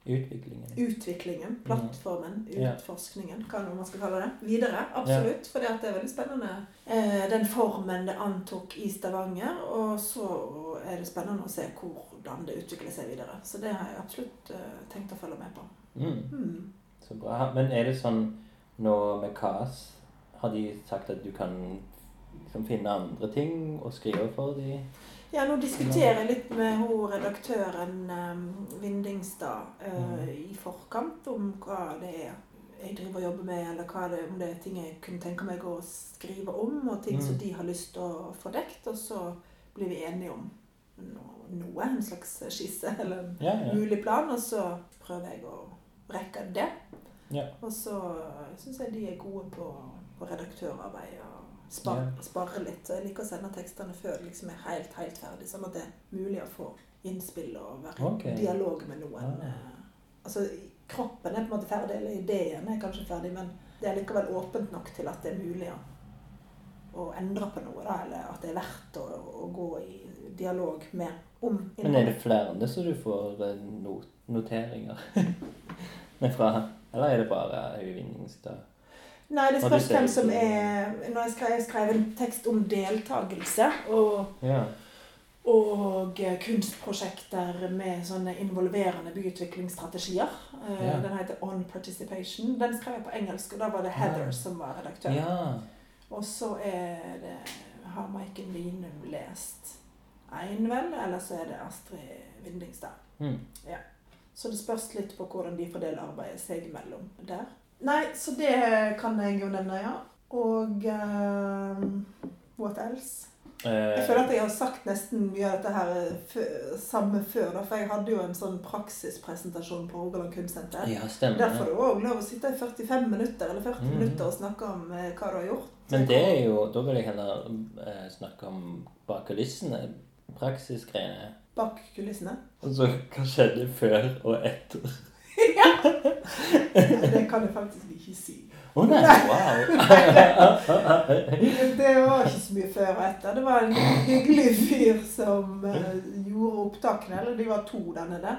Utviklingen. utviklingen, plattformen, Mm. Ja. utforskningen, hva man skal kalle det, videre. Absolutt. For det er veldig spennende eh, den formen det antok i Stavanger. Og så er det spennende å se hvordan det utvikler seg videre. Så det har jeg absolutt eh, tenkt å følge med på. Mm. Mm. Så bra. Men er det sånn nå med KAS, har de sagt at du kan liksom finne andre ting å skrive for de? Ja, nå diskuterer jeg litt med hun redaktøren um, Vindingstad eh, i forkant om hva det er jeg driver og jobber med, eller det, om det er ting jeg kunne tenke meg å skrive om, og ting som Mm. de har lyst til å få dekt, og så blir vi enige om no- noe, en slags skisse eller en Ja, ja. mulig plan, og så prøver jeg å rekke det. Ja. Og så syns jeg de er gode på, på redaktørarbeid og spar, spare litt. Så jeg liker å sende tekstene før det liksom er helt, helt ferdig, sånn at det er mulig å få innspill og være okay. i dialog med noen. Ah. Altså, kroppen er på en måte ferdig, eller ideen er kanskje ferdig, men det er likevel åpent nok til at det er mulig å, å endre på noe, da, eller at det er verdt å, å gå i dialog med om Men er det flere enn det så du får eh, not noteringer fra? Eller er det bare Øyvindingstad? Nei, det spørs hvem som er Når jeg skrev, jeg skrev en tekst om deltakelse og, Ja. og eh, kunstprosjekter med sånne involverende byutviklingsstrategier. Eh, Ja. Den heter On Participation. Den skrev jeg på engelsk, og da var det Heather Ja. som var redaktør. Og så er det Har Maiken Winum lest én, vel? Eller så er det Astrid Vindingstad. Mm. Så det spørs litt på hvordan de fordeler arbeidet seg imellom der. Nei, så det kan jeg jo nevne, ja. Og uh, what else? Jeg Eh, føler at jeg har sagt nesten mye av dette her samme før. For jeg hadde jo en sånn praksispresentasjon på Rogaland Kunstsenter. ja, stemmer. Der får du òg lov å sitte i 45 minutter eller 40 mm. minutter og snakke om eh, hva du har gjort. Men det er jo Da vil jeg heller eh, snakke om bak kulissene. Praksisgreiene. Bak kulissene. Altså, hva skjedde før og etter? Det kan jeg faktisk ikke si. Å nei, wow! Det var ikke så mye før og etter. Det var en hyggelig fyr som eh, gjorde opptakene. Eller de var to der nede.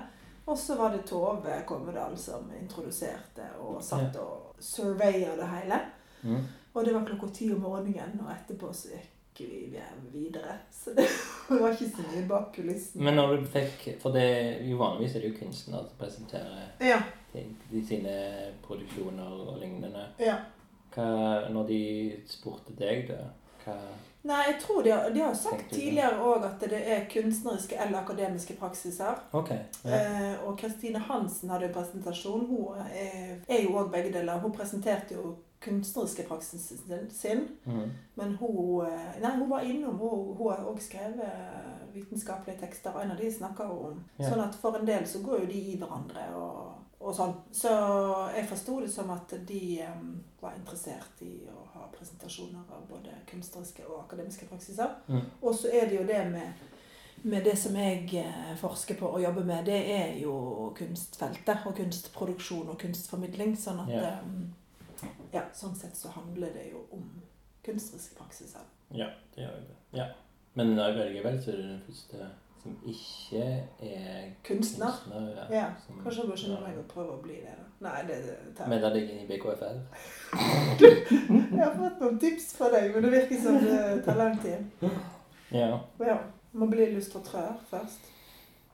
Og så var det Tove Kommedal som introduserte og satt og surveya det hele. Mm. Og det var klokka ti om morgenen, og etterpå så gikk vi videre. Så det var ikke så mye bak kulissene. Men når du fikk For det jo vanligvis er det jo kunstnere som presenterer Ja. de sine produksjoner og lignende. ja. Hva, når de spurte deg, da hva Nei, jeg tror de har, de har sagt tidligere òg at det er kunstneriske eller akademiske praksiser. Okay, Ja. Eh, og Kristine Hansen hadde jo presentasjon. Hun er, er jo òg begge deler. Hun presenterte jo kunstneriske praksisen sin-. Mm. Men hun eh, Nei, hun var innom. Hun, hun har òg skrevet vitenskapelige tekster. Og en av de snakker hun om. Ja. Sånn at for en del så går jo de i hverandre og, og sånn. Så jeg forsto det som at de um, var interessert i å ha presentasjoner av både kunstneriske og akademiske praksiser. Mm. Og så er det jo det med med det som jeg eh, forsker på og jobber med, det er jo kunstfeltet og kunstproduksjon og kunstformidling. Sånn at yeah. eh, ja, sånn sett så handler det jo om kunstneriske praksiser. Ja, det gjør jo det. Ja. Men når jeg velger vel, så er det den første som ikke er Kunstner. kunstner. Ja, som- Kanskje du skjønner ja. meg å prøve å bli det, da. Nei, det, det tar da ligger inn i BKFR. Jeg har fått noen tips fra deg, men det virker som det tar lang tid. Ja. Ja, Må bli illustratør først.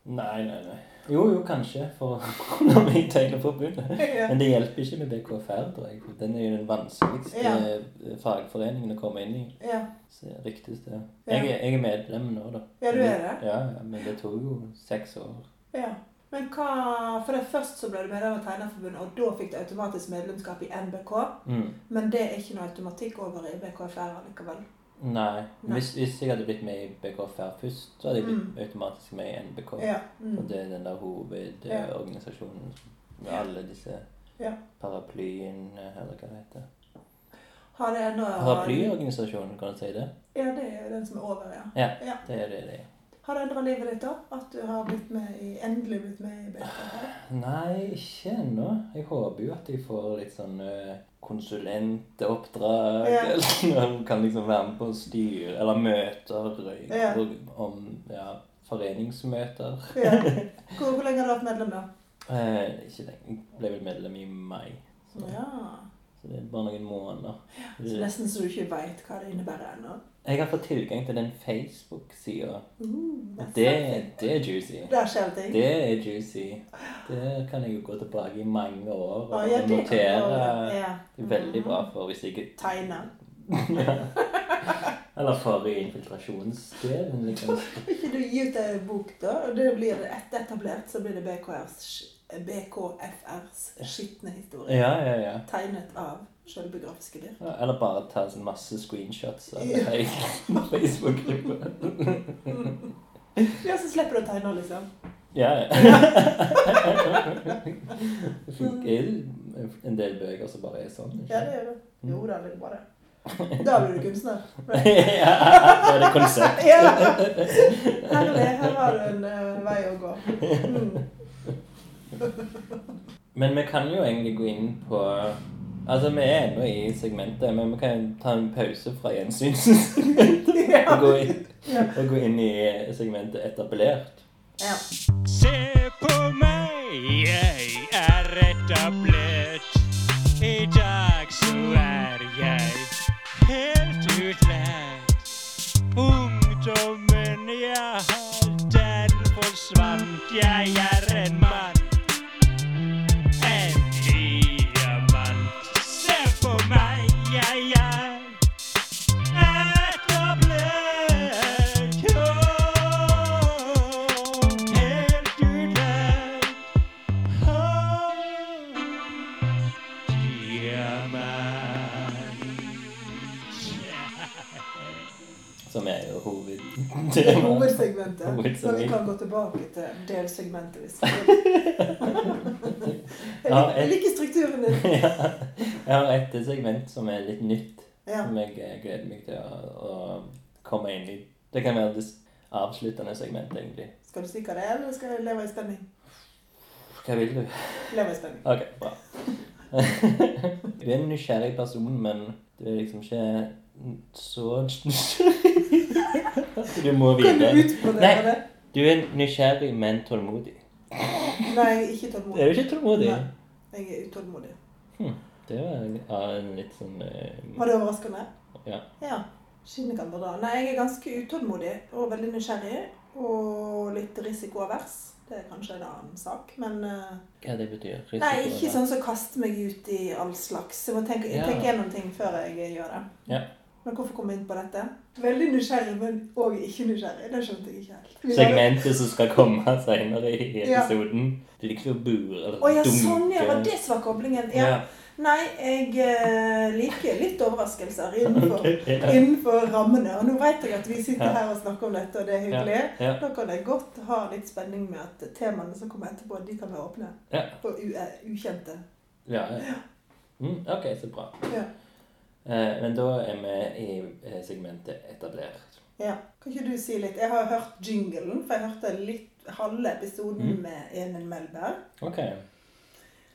Nei, nei, nei. Jo, jo, kanskje, for når vi tegner forbundet. Ja. Men det hjelper ikke med BKFR, tror jeg. Den er jo den vanskeligste Ja. eh, fagforeningen å komme inn i. Ja. Så ryktes det. Jeg, jeg er medlem nå, da. Ja, du er det? Ja, ja, men det tok jo seks år. ja. Men hva For det først så ble du medlem av Tegnerforbundet, og da fikk du automatisk medlemskap i NBK. Mm. Men det er ikke noe automatikk over i BKFR likevel. Nei. Nei. Hvis, hvis jeg hadde blitt med i BKFR først, så hadde jeg blitt Mm. automatisk med i NBK. Ja. Mm. det er den der hovedorganisasjonen med alle disse Ja. paraplyene, eller hva det heter. Har det ennå Paraplyorganisasjonen, kan du si det? Ja, det er den som er over, ja. Ja. ja. Det er det det er. Har det endra livet ditt, da? At du har blitt med i, endelig blitt med i BKFR? Nei, ikke ennå. Jeg håper jo at jeg får litt sånn eh, konsulentoppdrag. Ja. Eller man kan liksom være med på styre eller møter Ja. om ja, foreningsmøter. Ja. Hvor, hvor lenge har du vært medlem, da? Eh, ikke lenge. Jeg ble vel medlem i mai. Så, Ja. så det er bare noen måneder. Så nesten så du ikke veit hva det innebærer ennå. Jeg har fått tilgang til den Facebook-sida. Uh, Det, det er juicy. Det. Det er juicy. Der kan jeg jo gå tilbake i mange år og ja, notere. ja. Det er veldig bra for hvis jeg ikke Tegne. Eller for infiltrasjonsdelen, liksom. Ikke du gi ut ei bok, da? Og det blir etter etablert, så blir det BKFRs skitne historie. Ja, ja, ja. Tegnet av sjølbiografiske dyr. Ja, Eller bare ta sånn masse screenshots av det på Facebook-gruppa. Ja, så slipper du å tegne, liksom. Ja, ja. Det er en del bøker som bare er sånn. ikke? Ja, det gjør det. Jo da, det er bra, det. Da blir du kunstner. ja, da er det konsept. Ja! Herlig. Her har du en uh, vei å gå. Mm. Men vi kan jo egentlig gå inn på Altså, vi er ennå i segmentet, men vi kan ta en pause fra gjensynssegmentet Ja. og, gå inn- og gå inn i segmentet etablert. ja. Se på meg, jeg er etablert. I dag så er jeg helt utlært. Ungdommen jeg har, den forsvant. Jeg hovedtemaet. hovedsegmentet. Så vi kan gå tilbake til delsegmentet hvis vi vil. Jeg liker- strukturen din. Ja. Jeg har et segment som er litt nytt, Ja. som jeg eh, gleder meg til å, å komme inn i. Det kan være det avsluttende segment, egentlig. Skal du si hva det er, eller skal jeg leve i spenning? Hva vil du? Leve i spenning. Ok, bra. du er en nysgjerrig person, men du er liksom ikke så nysgjerrig. Du må Kan du utbrodere Nei. det? Du er nysgjerrig, men tålmodig. Nei, ikke Er tålmodig. du ikke tålmodig? Nei. Jeg er utålmodig. Det var ja, en litt sånn eh, Var det overraskende? Ja. Ja. Skinnet da. Nei, jeg er ganske utålmodig og veldig nysgjerrig. Og litt risikoavers. Det er kanskje en annen sak, men eh, Hva det betyr? Risiko, Nei, ikke eller? sånn som kaster meg ut i all slags. Jeg må tenke, Ja. tenke gjennom ting før jeg gjør det. Ja. Men hvorfor komme inn på dette? Veldig nysgjerrig, men òg ikke nysgjerrig. Det skjønte jeg ikke helt. Vi Segmentet som skal komme senere i Ja. episoden. Det er ikke å bure eller Å ja, dunke. sånn ja. Var det som var koblingen? Ja. Ja. Nei, jeg eh, liker litt overraskelser innenfor, okay, ja. innenfor rammene. Og nå vet jeg at vi sitter Ja. her og snakker om dette, og det er hyggelig. Ja. Da kan jeg godt ha litt spenning med at temaene som kommer etterpå, de kan være åpne. Ja. Og eh, ukjente. Ja, ja. Mm, ok, så bra. Ja. Eh, men da er vi i eh, segmentet etablert. Ja. Kan ikke du si litt? Jeg har hørt jinglen, for jeg hørte litt halve episoden Mm. med Emil Melberg. Ok.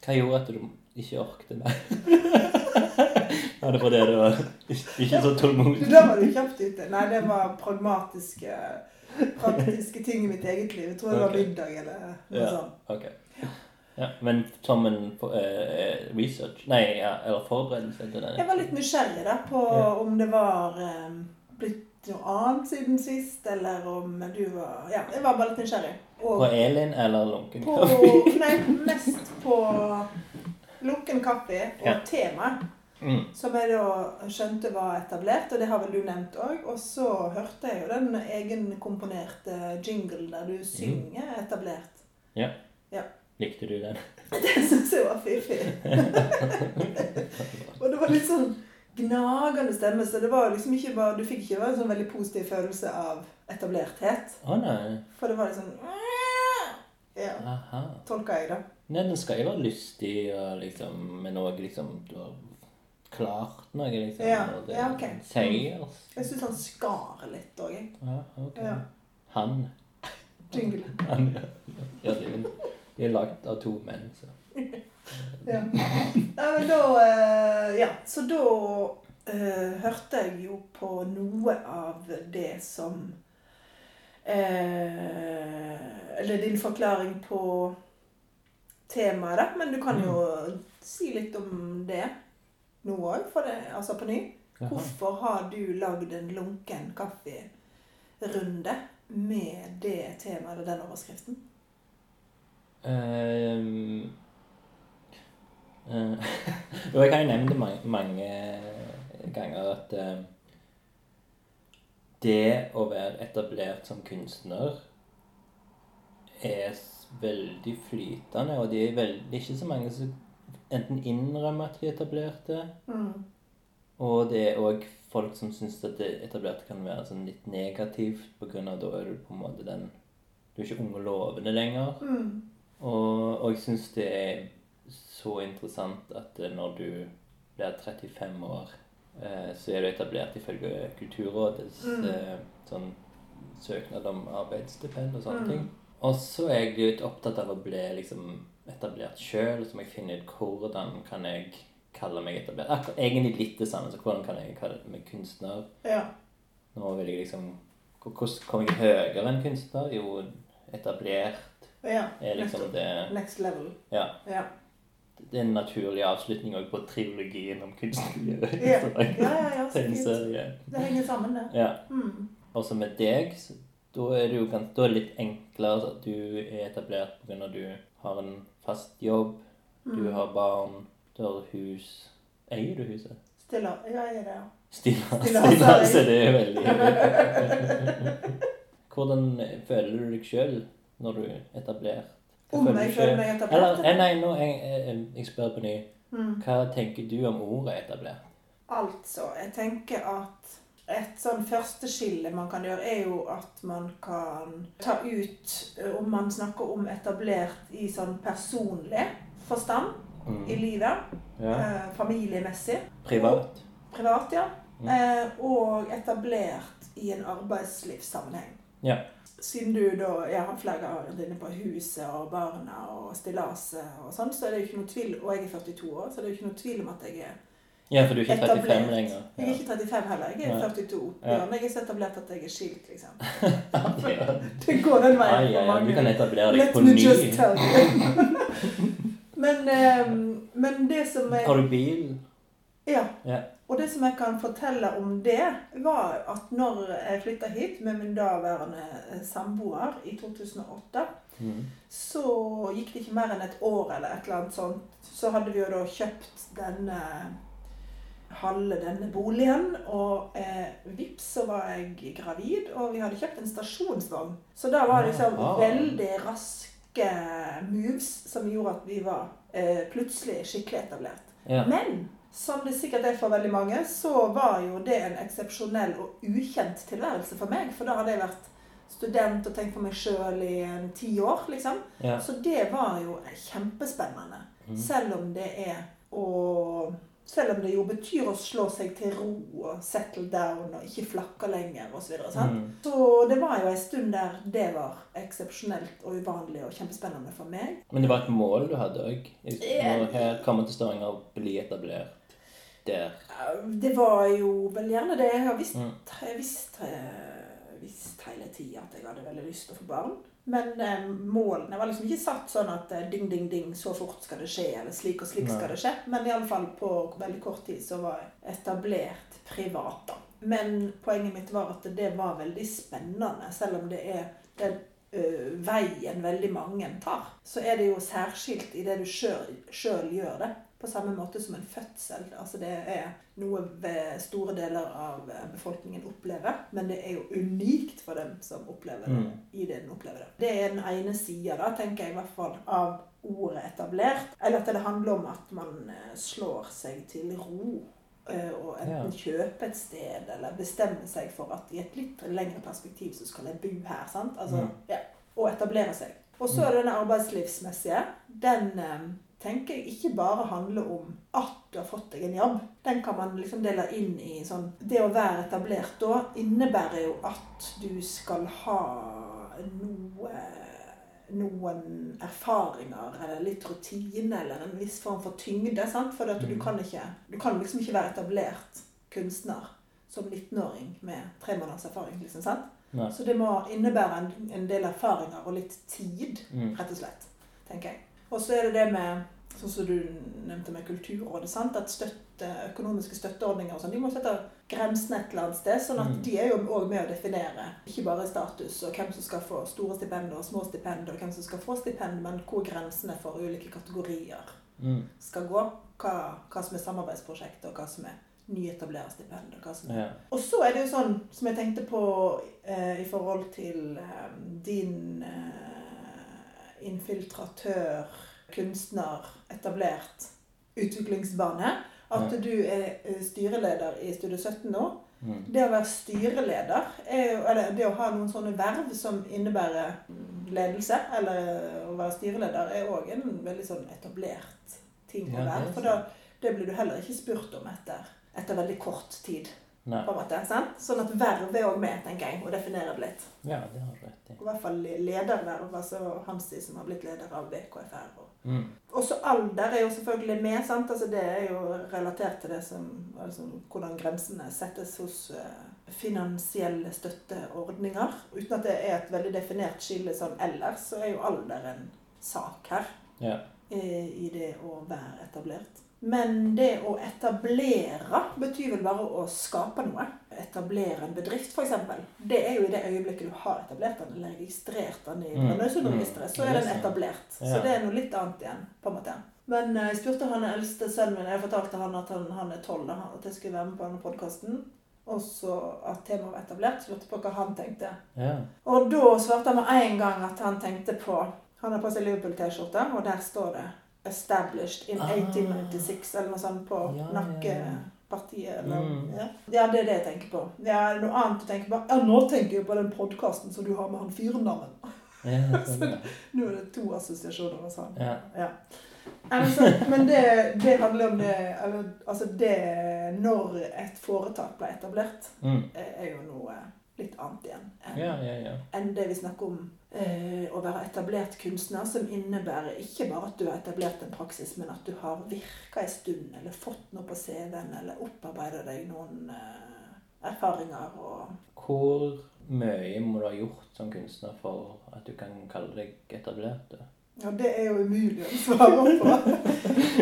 Hva gjorde at du ikke orket det? Var det du var ikke så tålmodig? Da var du kjapt ute. Nei, det var pragmatiske, praktiske ting i mitt eget liv. Jeg tror det var middag eller noe Ja. sånt. Ok. Ja, men som en uh, research Nei, ja, eller forberedelse til Jeg var litt nysgjerrig da på Ja. om det var um, blitt noe annet siden sist, eller om du var Ja, jeg var bare litt nysgjerrig. Og På Elin eller lunken på kaffe? Nei, mest på lunken kaffe og Ja. tema. Mm. Som jeg da skjønte var etablert, og det har vel du nevnt òg. Og så hørte jeg jo den egenkomponerte jingle der du synger etablert. Likte du den? Det syns jeg var fiffig. og det var litt sånn gnagende stemme, så det var liksom ikke bare Du fikk ikke en sånn veldig positiv følelse av etablerthet. Å nei. For det var sånn Ja, Aha. tolka jeg det. Nei, den skal jo være lystig og liksom Men òg liksom Du har klart noe, liksom. Ja, og det ja, ok. er Seiers. Jeg syns han skar litt òg, jeg. Ja, ok. Ja. Han. Jingle. Han, ja. ja det er- de er lagd av to menn, så. Ja. ja. men da eh, Ja, så da uh, hørte jeg jo på noe av det som uh, Eller din forklaring på temaet, da. Men du kan jo si litt om det nå òg, altså på ny. Jaha. Hvorfor har du lagd en lunken kafferunde med det temaet eller den overskriften? Ehm, uh, jeg har jo nevnt det mange, mange ganger at uh, det å være etablert som kunstner er veldig flytende, og det er, veld, det er ikke så mange som enten innrømmer at de er etablerte, Mm. og det er òg folk som syns at det etablerte kan være sånn litt negativt, på grunn av da er du på en måte den Du er ikke ung og lovende lenger. Mm. Og, og jeg syns det er så interessant at eh, når du blir 35 år, eh, så er du etablert ifølge Kulturrådets Mm. eh, sånn søknad om arbeidsstipend og sånne Mm. ting. Og så er jeg litt opptatt av å bli liksom etablert sjøl, så må jeg finne ut hvordan kan jeg kalle meg etablert. Akkurat, egentlig litt det samme, så hvordan kan jeg kalle meg kunstner? Ja. Nå vil jeg liksom Hvordan kommer jeg høyere enn kunstner? Jo, etablert ja. er liksom det Next level. Ja. Ja. Det er en naturlig avslutning også på trilogien om kunstmiljøet. Ja. Ja, ja, ja. Det henger sammen, det. Ja. Mm. Og så med deg, så da er det jo ganske, litt enklere at du er etablert av at du har en fast jobb, du Mm. har barn, du har hus. Eier du huset? Stilla. Ja, jeg er det, ja. Stilla. Stilla, Stilla, så det er veldig Hvordan føler du deg sjøl når du er etablert? Om jeg føler meg etablert? Eller, eh, nei, nå, jeg, jeg, jeg spør på ny. Mm. Hva tenker du om ordet etablert? Altså, jeg tenker at et sånn første skille man kan gjøre, er jo at man kan ta ut om man snakker om etablert i sånn personlig forstand Mm. i livet. Ja. Eh, familiemessig. Privat? Privat, ja. Mm. Eh, og etablert i en arbeidslivssammenheng. Ja. Siden du da Jeg har flere ganger dine på huset og barna og stillaset og sånn, så er det jo ikke noe tvil Og jeg er 42 år, så det er jo ikke noe tvil om at jeg er Ja, for du er ikke 35 Etablert. lenger. Jeg er ikke 35 heller, jeg er Nei. 42. Ja. men jeg er så etablert at jeg er skilt, liksom. Ja. Det går den veien ja, ai, du kan etablere deg Let på me ny. just tell you. men, um, men det som er Har du bil? Ja. Ja. Og det som jeg kan fortelle om det, var at når jeg flytta hit med min daværende eh, samboer i 2008, Mm. så gikk det ikke mer enn et år eller et eller annet sånt. Så hadde vi jo da kjøpt denne halve denne boligen, og eh, vips så var jeg gravid, og vi hadde kjøpt en stasjonsvogn. Så da var det liksom ah. veldig raske moves som gjorde at vi var eh, plutselig skikkelig etablert. Ja. Men som det sikkert er for veldig mange, så var jo det en eksepsjonell og ukjent tilværelse for meg. For da hadde jeg vært student og tenkt på meg sjøl i en ti år, liksom. Ja. Så det var jo kjempespennende. Mm. Selv om det er å Selv om det jo betyr å slå seg til ro og settle down og ikke flakke lenger osv. Så. Mm. så det var jo en stund der det var eksepsjonelt og uvanlig og kjempespennende for meg. Men det var et mål du hadde òg? Når her kommer til Stavanger og bli etablert der. Det var jo vel gjerne det. Jeg har visst, Mm. jeg visst, jeg visst hele tida at jeg hadde veldig lyst til å få barn. Men eh, målene var liksom ikke satt sånn at eh, ding, ding, ding, så fort skal det skje, eller slik og slik Nei. skal det skje. Men iallfall på veldig kort tid så var jeg etablert privat, da. Men poenget mitt var at det var veldig spennende, selv om det er den ø, veien veldig mange tar. Så er det jo særskilt i det du sjøl gjør det. På samme måte som en fødsel. Altså det er noe store deler av eh, befolkningen opplever, men det er jo unikt for dem som opplever det, Mm. i det den opplever det. Det er den ene sida, tenker jeg i hvert fall, av ordet etablert. Eller at det handler om at man eh, slår seg til ro. eh, Og enten kjøpe et sted eller bestemme seg for at i et litt lengre perspektiv så skal jeg bo her. sant? Altså, Mm. ja, Og etablere seg. Og så er det denne arbeidslivsmessige. Den tenker jeg ikke bare handler om at du har fått deg en jobb. Den kan man liksom dele inn i sånn Det å være etablert da innebærer jo at du skal ha noe noen erfaringer eller litt rutine eller en viss form for tyngde. sant? For du Mm. kan ikke Du kan liksom ikke være etablert kunstner som 19-åring med tre måneders erfaring. liksom, sant? Nei. Så det må innebære en, en del erfaringer og litt tid Mm. rett og slett, tenker jeg. Og så er det det med Sånn som du nevnte med Kulturrådet. sant? At støtte, økonomiske støtteordninger og sånn, de må sette grensene et eller annet sted. sånn at Mm. de er jo òg med å definere ikke bare status og hvem som skal få store stipender og små stipender, og hvem som skal få stipend, men hvor grensene for ulike kategorier Mm. skal gå. Hva, hva som er samarbeidsprosjekter, og hva som er nyetablererstipend. og hva som er Ja. og så er det jo sånn, som jeg tenkte på eh, i forhold til eh, din eh, infiltratør, kunstner, etablert utviklingsbane, at Ja. du er eh, styreleder i Studio 17 nå. Mm. Det å være styreleder, er jo, eller det å ha noen sånne verv som innebærer ledelse, eller å være styreleder, er òg en veldig sånn etablert ting å være. For da, det blir du heller ikke spurt om etter, etter veldig kort tid Nei. på en måte. Sant? Sånn at verv er òg med, tenker jeg, og definerer det litt. Ja, det har du rett i. I hvert fall lederverv, altså Hansi som har blitt leder av VKFR. Mm. også alder er jo selvfølgelig med. sant? Altså Det er jo relatert til det som altså Hvordan grensene settes hos eh, finansielle støtteordninger. Uten at det er et veldig definert skille sånn ellers, så er jo alder en sak her Ja. i det å være etablert. Men det å etablere betyr vel bare å skape noe. Etablere en bedrift, f.eks. Det er jo i det øyeblikket du har etablert den, eller registrert den i Mm, Brønnøysundregisteret, så mm. er den Det er sant. etablert. Så det er noe litt annet igjen, på en måte. Men eh, jeg spurte han eldste sønnen min, jeg fortalte han at han, han er tolv, at jeg skulle være med på denne podkasten. Og så at temaet var etablert. Så lurte på hva han tenkte. Ja. Og da svarte han med en gang at han tenkte på Han har på seg Liverpool-T-skjorte, og der står det 'Established in Ah. 1896', eller noe sånt på Ja, nakkepartiet. Eller, Mm. ja. ja, det er det jeg tenker på. Ja, er noe annet du tenker på? Ja, nå tenker jeg på den podkasten som du har med han fyren der. Ja, sånn. Nå er det to assosiasjoner hos han. Ja. Ja. Altså, Men, det, det handler om det eller, Altså det Når et foretak ble etablert, Mm. er jo noe litt annet igjen enn ja, ja, ja. enn det vi snakker om å være etablert kunstner, som innebærer ikke bare at du har etablert en praksis, men at du har virka en stund, eller fått noe på CV-en, eller opparbeida deg noen eh, erfaringer Hvor mye må du ha gjort som kunstner for at du kan kalle deg etablert? Ja, det er jo umulig å svare på.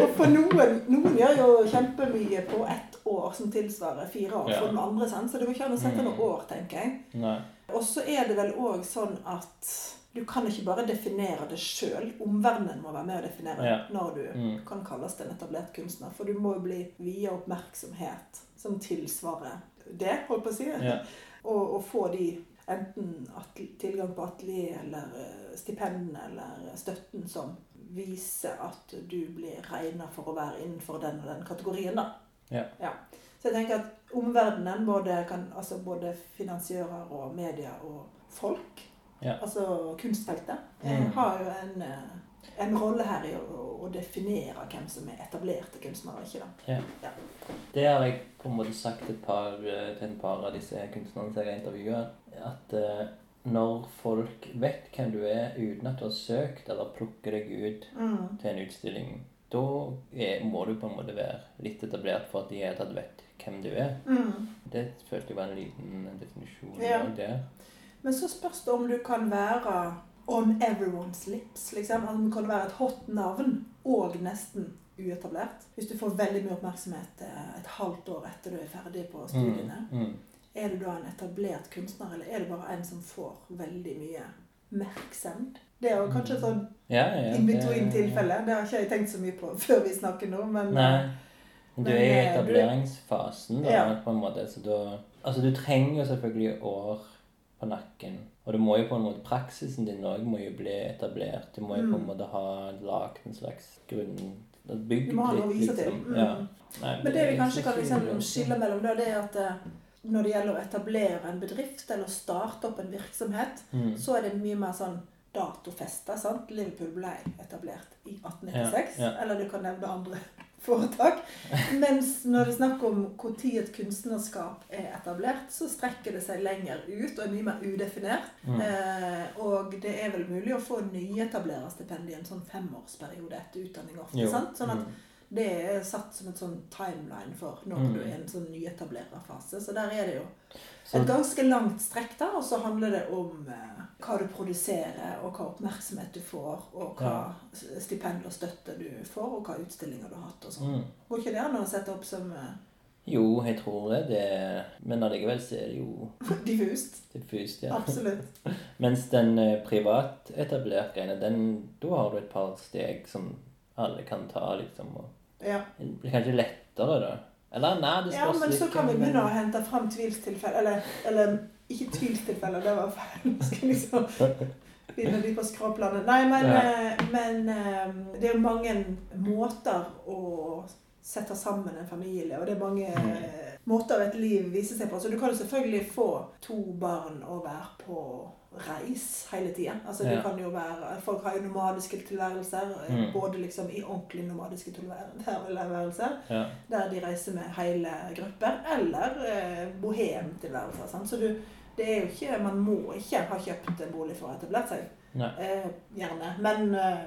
Og for noen, noen gjør jo kjempemye på ett år, som tilsvarer fire år for den andre. sant? Så det går ikke an å sette Mm. noe år, tenker jeg. Nei. Og så er det vel òg sånn at du kan ikke bare definere det sjøl. Omverdenen må være med å definere Ja. når du Mm. kan kalles en etablert kunstner. For du må jo bli via oppmerksomhet som tilsvarer det, holdt på å si. Ja. Og, og få de enten tilgang på atelier eller eh, stipendene eller støtten som viser at du blir regna for å være innenfor den og den kategorien, da. Ja. Så jeg tenker at omverdenen, både, kan, altså både finansiører og media og folk, Ja. altså kunstfeltet, eh, Mm. har jo en, eh, en rolle her i å, å definere hvem som er etablerte kunstnere ikke. da. Det har jeg på en måte sagt et par, eh, til et par av disse kunstnerne som jeg har intervjua, at uh, når folk vet hvem du er uten at du har søkt eller plukker deg ut Mm. til en utstilling, da må du på en måte være litt etablert for at de hele tatt vet hvem du er. Mm. Det følte jeg var en liten definisjon Ja. det. Men så spørs det om du kan være on everyone's lips. liksom. Om du kan være et hot navn og nesten uetablert. Hvis du får veldig mye oppmerksomhet eh, et halvt år etter du er ferdig på studiene. Mm. Mm. Er du da en etablert kunstner, eller er du bare en som får veldig mye merksemd? Det er jo kanskje et sånn Ja, ja, ja, in between-tilfelle. Det har ikke jeg tenkt så mye på før vi snakker nå, men Nei. Men du er i eh, etableringsfasen, da, Ja. på en måte. Så da Altså, du trenger jo selvfølgelig år på nakken. Og du må jo på en måte Praksisen din òg må jo bli etablert. Du må jo på en Mm. måte ha lagd en slags grunn Bygd litt, liksom. Mm. Ja. Nei, Men det vi er kanskje kan liksom skille mellom, da, det er at eh, når det gjelder å etablere en bedrift eller starte opp en virksomhet, mm. så er det mye mer sånn datofesta. sant? Liverpool ble etablert i 1896. Ja, ja. Eller du kan nevne andre foretak. Mens når det er snakk om når et kunstnerskap er etablert, så strekker det seg lenger ut og er mye mer udefinert. Mm. Eh, og det er vel mulig å få nyetablererstipend i en sånn femårsperiode etter utdanning ofte. Jo. sant? Sånn at mm. Det er satt som et sånn timeline for når Mm. du er i en sånn nyetablererfase. Så der er det jo Så, et ganske langt strekk da. og så handler det om eh, hva du produserer, og hva oppmerksomhet du får, og hva stipend og støtte du får, og hva utstillinger du har hatt og sånn. mm. Går ikke det an å sette opp som eh, Jo, jeg tror det. det men allikevel så er det jo diffust? diffust, ja. Absolutt. Mens den eh, privatetablert greiene, den Da har du et par steg som alle kan ta, liksom. Og Ja. det blir kanskje lettere, da. Eller nei, det ja, men så kan vi begynne å hente fram tvilstilfeller. Eller, eller ikke tvilstilfeller, det var feil. Skal liksom begynne bli på skråplanet. Nei, men, Ja. eh, men eh, det er jo mange måter å sette sammen en familie, og det er mange Mm. eh, måter et liv viser seg på. Så du kan jo selvfølgelig få to barn og være på reis hele tida. Altså, Ja. kan jo være, folk har jo nomadiske tilværelser, eh, Mm. både liksom i ordentlig nomadiske tilværelser, Ja. der de reiser med hele grupper, eller eh, bohemtilværelser. sant? Så du, det er jo ikke, man må ikke ha kjøpt en bolig for å ha etablert seg. Eh, gjerne. Men eh,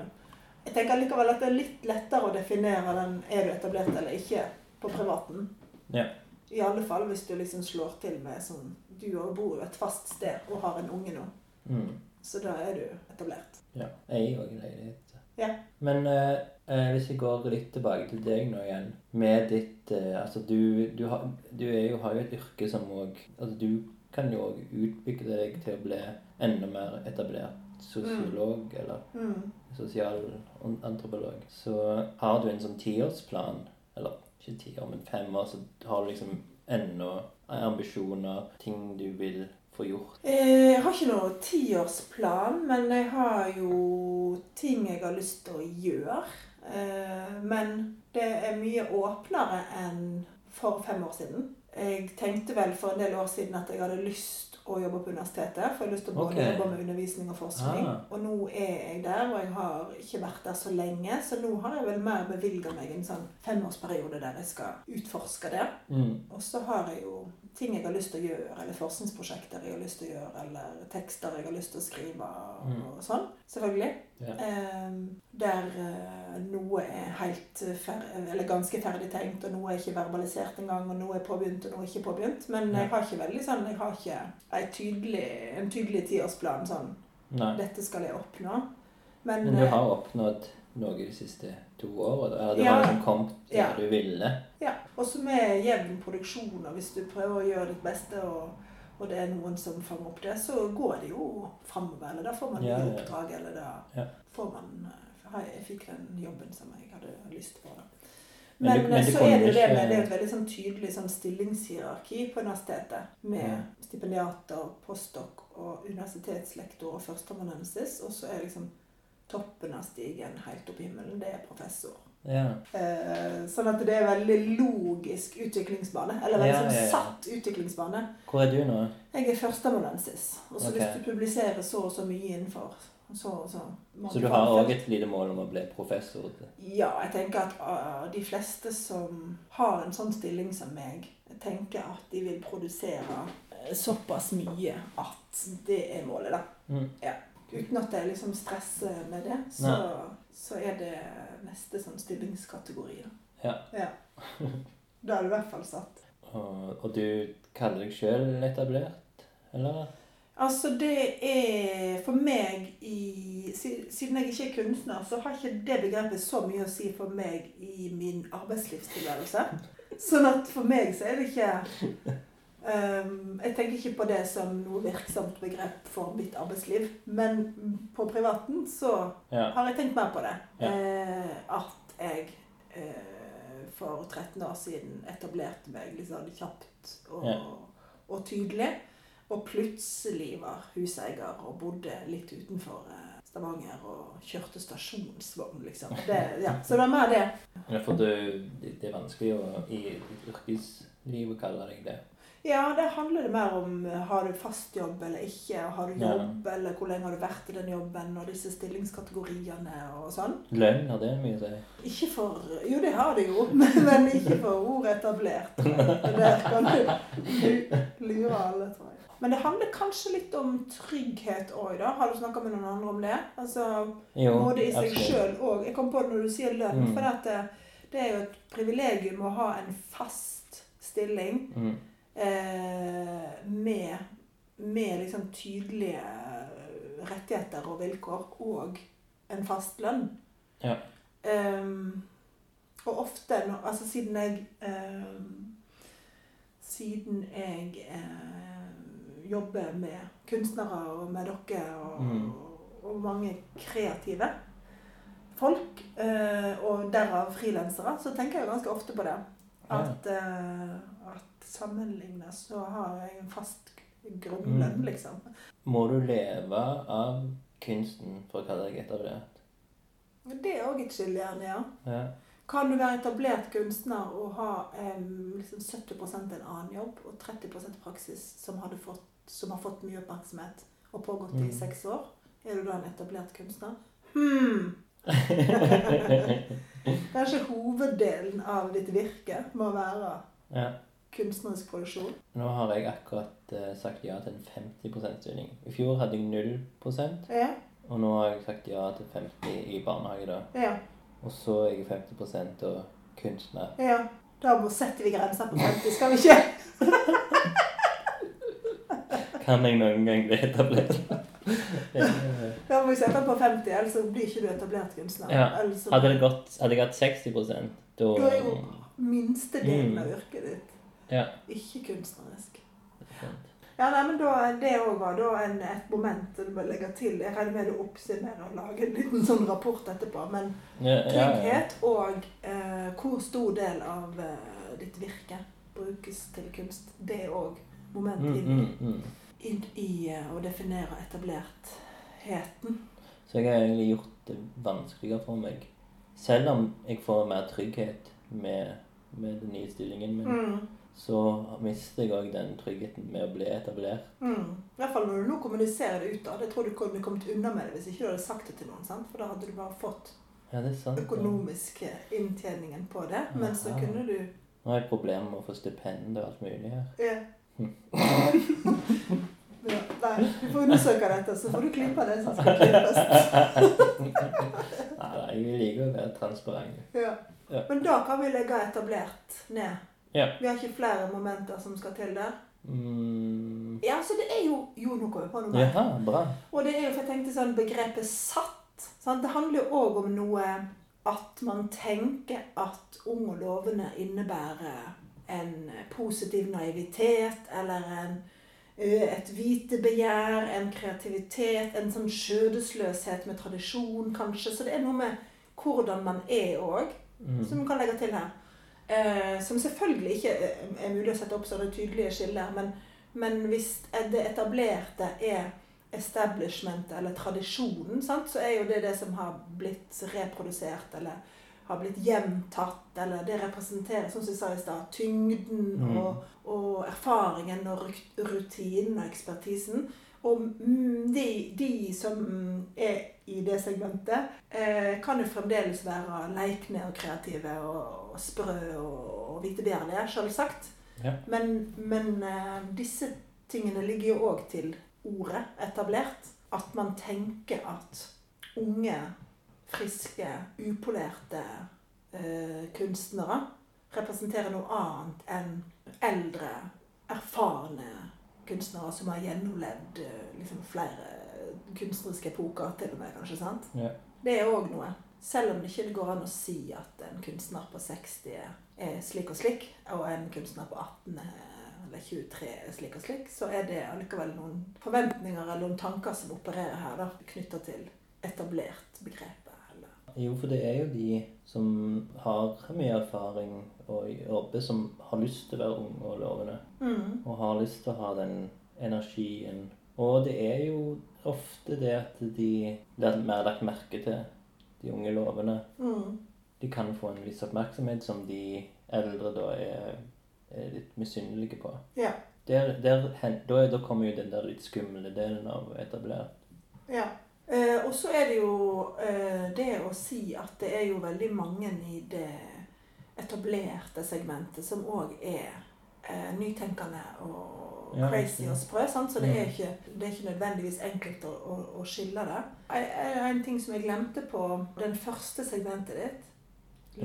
jeg tenker likevel at det er litt lettere å definere den er du etablert eller ikke på privaten. Ja. I alle fall hvis du liksom slår til med sånn Du bor jo et fast sted og har en unge nå, Mm. så da er du etablert. Ja. Jeg er òg i leilighet. Ja. Men eh, eh, hvis jeg går litt tilbake til deg nå igjen Med ditt eh, Altså, du, du, har, du jo, har jo et yrke som òg Altså, du kan jo òg utbygge deg til å bli enda mer etablert sosiolog eller Mm. sosialantropolog. Så har du en sånn tiårsplan, eller ikke tiår, men fem år, så har du liksom enda ambisjoner, ting du vil få gjort. Eh, Jeg har ikke noen tiårsplan, men jeg har jo ting jeg har lyst til å gjøre. Eh, Men det er mye åpnere enn for fem år siden. Jeg tenkte vel for en del år siden at jeg hadde lyst å jobbe på universitetet. For jeg har lyst til å både okay. jobbe med undervisning og forskning. Ah. Og nå er jeg der, og jeg har ikke vært der så lenge. Så nå har jeg vel mer bevilga meg en sånn femårsperiode der jeg skal utforske det. Mm. Og så har jeg jo ting jeg har lyst til å gjøre, eller forskningsprosjekter jeg har lyst til å gjøre, eller tekster jeg har lyst til å skrive, og Mm. sånn. Selvfølgelig. Ja. Ehm, der eh, noe er helt eller ganske ferdig tenkt, og noe er ikke verbalisert engang, og noe er påbegynt, og noe er ikke påbegynt. Men Ja. jeg har ikke veldig sånn, jeg har ikke en tydelig, en tydelig tiårsplan sånn, Nei. dette skal jeg oppnå. Men, Men du eh, har oppnådd noe de siste to da? Eller du Ja. har liksom kommet der Ja. du ville? Ja, også med jevn produksjon, og hvis du prøver å gjøre ditt beste, og, og det er noen som fanger opp det, så går det jo framover. Eller da får man Ja, ja. oppdrag, eller da Ja. får man eh, Jeg fikk den jobben som jeg hadde lyst på. Da. Men Men, men så er det det med det er et veldig sånn tydelig sånn stillingshierarki på universitetet. Med Ja. stipendiater, postdok og universitetslektor og førsteamanuensis. Og så er liksom toppen av stigen helt opp i himmelen. Det er professor. Eh, sånn at det er veldig logisk utviklingsbane. Eller veldig yeah, sånn satt utviklingsbane. Hvor er du nå? Jeg er førsteamanuensis. Og så Ok. hvis du publiserer så og så mye innenfor så og så Så du har òg et lite mål om å bli professor? Ja, jeg tenker at ah, de fleste som har en sånn stilling som meg, tenker at de vil produsere eh, såpass mye at det er målet, da. Mm. Ja. Uten at jeg liksom stresser med det, så, Nei. Så er det neste sånn stillingskategori. Da. Ja. ja. Da er det i hvert fall satt. Og, og du kaller deg sjøl etablert? Eller? Altså, det er for meg i Siden jeg ikke er kunstner, så har ikke det begrepet så mye å si for meg i min arbeidslivstilværelse. Sånn at for meg så er det ikke Jeg tenker ikke på det som noe virksomt begrep for mitt arbeidsliv. Men på privaten så Ja. har jeg tenkt mer på det. Ja. Eh, at jeg eh, for 13 år siden etablerte meg litt sånn kjapt og, Ja. og tydelig. Og plutselig var huseier og bodde litt utenfor eh, Stavanger og kjørte stasjonsvogn, liksom. Det, ja. Så det var mer det. Ja, for det det er vanskelig å, i yrkeslivet kalle deg det. Ja, der handler det mer om eh, har du fast jobb eller ikke, har du Ja. jobb, eller hvor lenge har du vært i den jobben, og disse stillingskategoriene og sånn. Lønn, har det mye å si? Ikke for Jo, det har det jo, men, ikke for ordet etablert. Der kan du lure alle, tror jeg. Men det handler kanskje litt om trygghet òg, da. Har du snakka med noen andre om det? Altså Jo, både i seg sjøl òg. Jeg kom på det når du sier lønn, Mm. for det, Det er jo et privilegium å ha en fast stilling Mm. Eh, med, med liksom tydelige rettigheter og vilkår og en fast lønn. Ja. Um, og ofte, altså siden jeg um, Siden jeg uh, jobber med kunstnere og med dere og, Mm. og mange kreative folk, uh, og derav frilansere, så tenker jeg ganske ofte på det. At, eh, at sammenlignet så har jeg en fast grunnlønn, Mm. liksom. Må du leve av kunsten for å kalle deg etablert? Det er òg et skillejern, ja. Ja. Kan du være etablert kunstner og ha um, liksom 70% en annen jobb og 30% praksis som, fått, som har fått mye oppmerksomhet og pågått i Mm. seks år? Er du da en etablert kunstner? Hmm. Kanskje hoveddelen av ditt virke må være ja. Kunstnerisk produksjon? Nå har jeg akkurat eh, sagt ja til en 50% stilling. I fjor hadde jeg 0 Ja. og nå har jeg sagt ja til 50 i barnehage. da. Ja. Og så er jeg 50% og kunstner. ja. Da må setter vi grenser på 50, skal vi ikke? Kan jeg noen gang bli etablert? Da må vi sette den på 50, ellers så blir ikke du etablert kunstner. Ja. Hadde, det gått, hadde jeg hatt 60 da Da er jo minstedelen Mm. av yrket ditt Ja. ikke kunstnerisk. Ja, nei, men da, Det òg var da en, et moment du må legge til. Jeg regner med å oppsummerer og lage en liten sånn rapport etterpå. Men trygghet og eh, hvor stor del av eh, ditt virke brukes til kunst, det òg moment Mm, inn, mm, mm. inn i eh, å definere etablertheten. Så jeg har egentlig gjort det vanskeligere for meg. Selv om jeg får mer trygghet med, med den nye stillingen min, Mm. Så mister jeg òg den tryggheten med å bli etablert. Mm. I hvert fall når du nå kommuniserer det ut. da. Det tror du kunne kommet unna med det hvis ikke du hadde sagt det til noen. sant? For da hadde du bare fått Ja, det sant. ja. økonomiske inntjeningen på det. Men så kunne du Nå har jeg problemer med å få stipend og alt mulig her. Ja. ja. Nei, du får undersøke dette, så får du klippe det som skal klippes. Nei, nei, jeg liker å være transparent. Ja. Ja. Men da kan vi legge etablert ned. Ja. Vi har ikke flere momenter som skal til der. Mm. Ja, så det er jo Jo, nå kommer jeg på noe. Jaha, bra. Og det er jo, for jeg tenkte sånn, begrepet satt. Sant? Det handler jo òg om noe at man tenker at ung og lovende innebærer en positiv naivitet eller en, et vitebegjær, en kreativitet, en sånn skjødesløshet med tradisjon, kanskje. Så det er noe med hvordan man er òg, Mm. som vi kan legge til her. Eh, som selvfølgelig ikke er, mulig å sette opp sånne tydelige skiller, men, men hvis det etablerte er establishment eller tradisjonen, sant, så er jo det det som har blitt reprodusert eller har blitt gjentatt, eller det representerer, som jeg sa i stad, tyngden Mm. og, og erfaringen og rutinen og ekspertisen. Og mm, de, de som mm, er i det segmentet, eh, kan jo fremdeles være leikne og kreative og, og sprø og, og vitebegjærlige, selvsagt. Ja. Men, men eh, disse tingene ligger jo òg til ordet etablert. At man tenker at unge, friske, upolerte eh, kunstnere representerer noe annet enn eldre, erfarne kunstnere som har gjennomlevd eh, liksom, flere kunstneriske epoker, til og med, kanskje. sant? Ja. Det er òg noe. Selv om det ikke går an å si at en kunstner på 60 er slik og slik, og en kunstner på 18 er- eller 23 er slik og slik, så er det allikevel noen forventninger eller noen tanker som opererer her, da, knytta til etablert begrepet. Eller. Jo, for det er jo de som har mye erfaring og jobber, som har lyst til å være unge og lovende. Mm. Og har lyst til å ha den energien. Og det er jo ofte det at de blir mer lagt merke til, de unge lovende. Mm. De kan få en viss oppmerksomhet som de eldre da er, er litt misunnelige på. Ja. Der, der, da, da kommer jo den der litt skumle delen av etablert. Ja. Eh, og så er det jo eh, det å si at det er jo veldig mange i det etablerte segmentet som òg er eh, nytenkende og Ja, crazy og sprø. Sant? Så det er, ikke, det er ikke nødvendigvis enkelt å, å, å skille det. En, en ting som jeg glemte på den første segmentet ditt,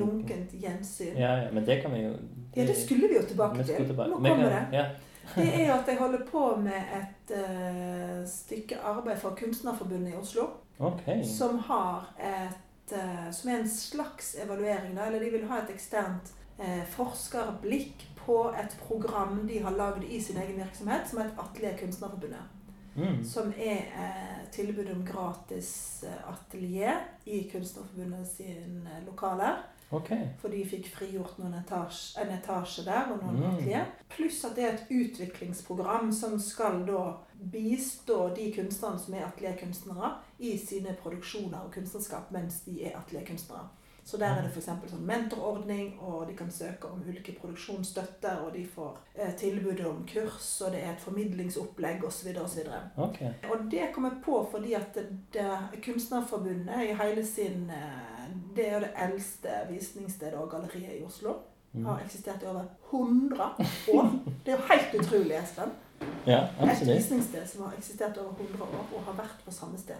lunkent gjensyn. Ja, ja, men det kan vi jo Ja, det skulle vi jo tilbake til. tilbake. Nå kommer det. Ja. Det er jo at jeg holder på med et uh, stykke arbeid for Kunstnerforbundet i Oslo. Okay. Som har et Som er en slags evaluering, da. Eller de vil ha et eksternt eh, forskerblikk på et program de har lagd i sin egen virksomhet, som heter Atelier Kunstnerforbundet. Mm. Som er eh, tilbud om gratis eh, atelier i Kunstnerforbundet sin eh, lokaler. Okay. For de fikk frigjort noen etasj, en etasje der og noen Mm. atelier. Pluss at det er et utviklingsprogram som skal da bistå de kunstnerne som er atelierkunstnere, i sine produksjoner og kunstnerskap mens de er atelierkunstnere. Så der er det f.eks. sånn mentorordning, og de kan søke om ulike produksjonsstøtter, og de får eh, tilbud om kurs, og det er et formidlingsopplegg osv. osv. Okay. Og det kom jeg på fordi at det, det Kunstnerforbundet i hele sin eh, Det er jo det eldste visningsstedet og galleriet i Oslo. Mm. Har eksistert i over 100 år. Det er jo helt utrolig, Espen. Ja, Et visningssted som har eksistert over 100 år og har vært på samme sted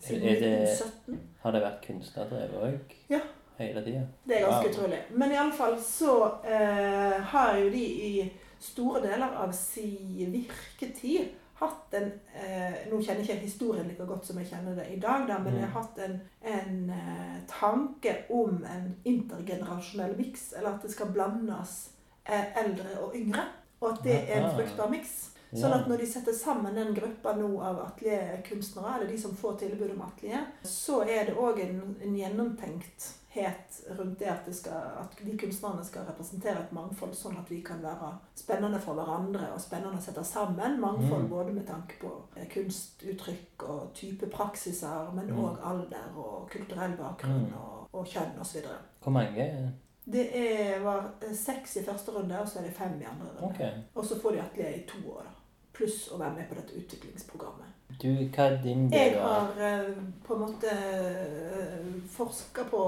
siden Er det- 1917. Har det vært kunstnerdrevet òg? Ja. Hele tida? Det er ganske Wow. utrolig. Men iallfall så eh, har jo de i store deler av sin virketid hatt en eh, Nå kjenner jeg ikke historien like godt som jeg kjenner det i dag, da, men Mm. jeg har hatt en, en eh, tanke om en intergenerasjonell miks, eller at det skal blandes eh, eldre og yngre. Og at det er en fruktbar miks. Sånn at når de setter sammen den gruppa nå av atelierkunstnere, eller de som får tilbud om atelier, så er det òg en, en gjennomtenkthet rundt det at, det skal, at de kunstnerne skal representere et mangfold, sånn at vi kan være spennende for hverandre og spennende å sette sammen. Mangfold Mm. både med tanke på eh, kunstuttrykk og type praksiser, men Mm. alder og kulturell bakgrunn Mm. og, og kjønn osv. Hvor mange? Det er, var eh, seks i første runde, og så er det fem i andre runde. Okay. Og så får de atelier i to år, da. Pluss å være med på dette utviklingsprogrammet. Du, hva er din del Jeg har eh, på en måte uh, forska på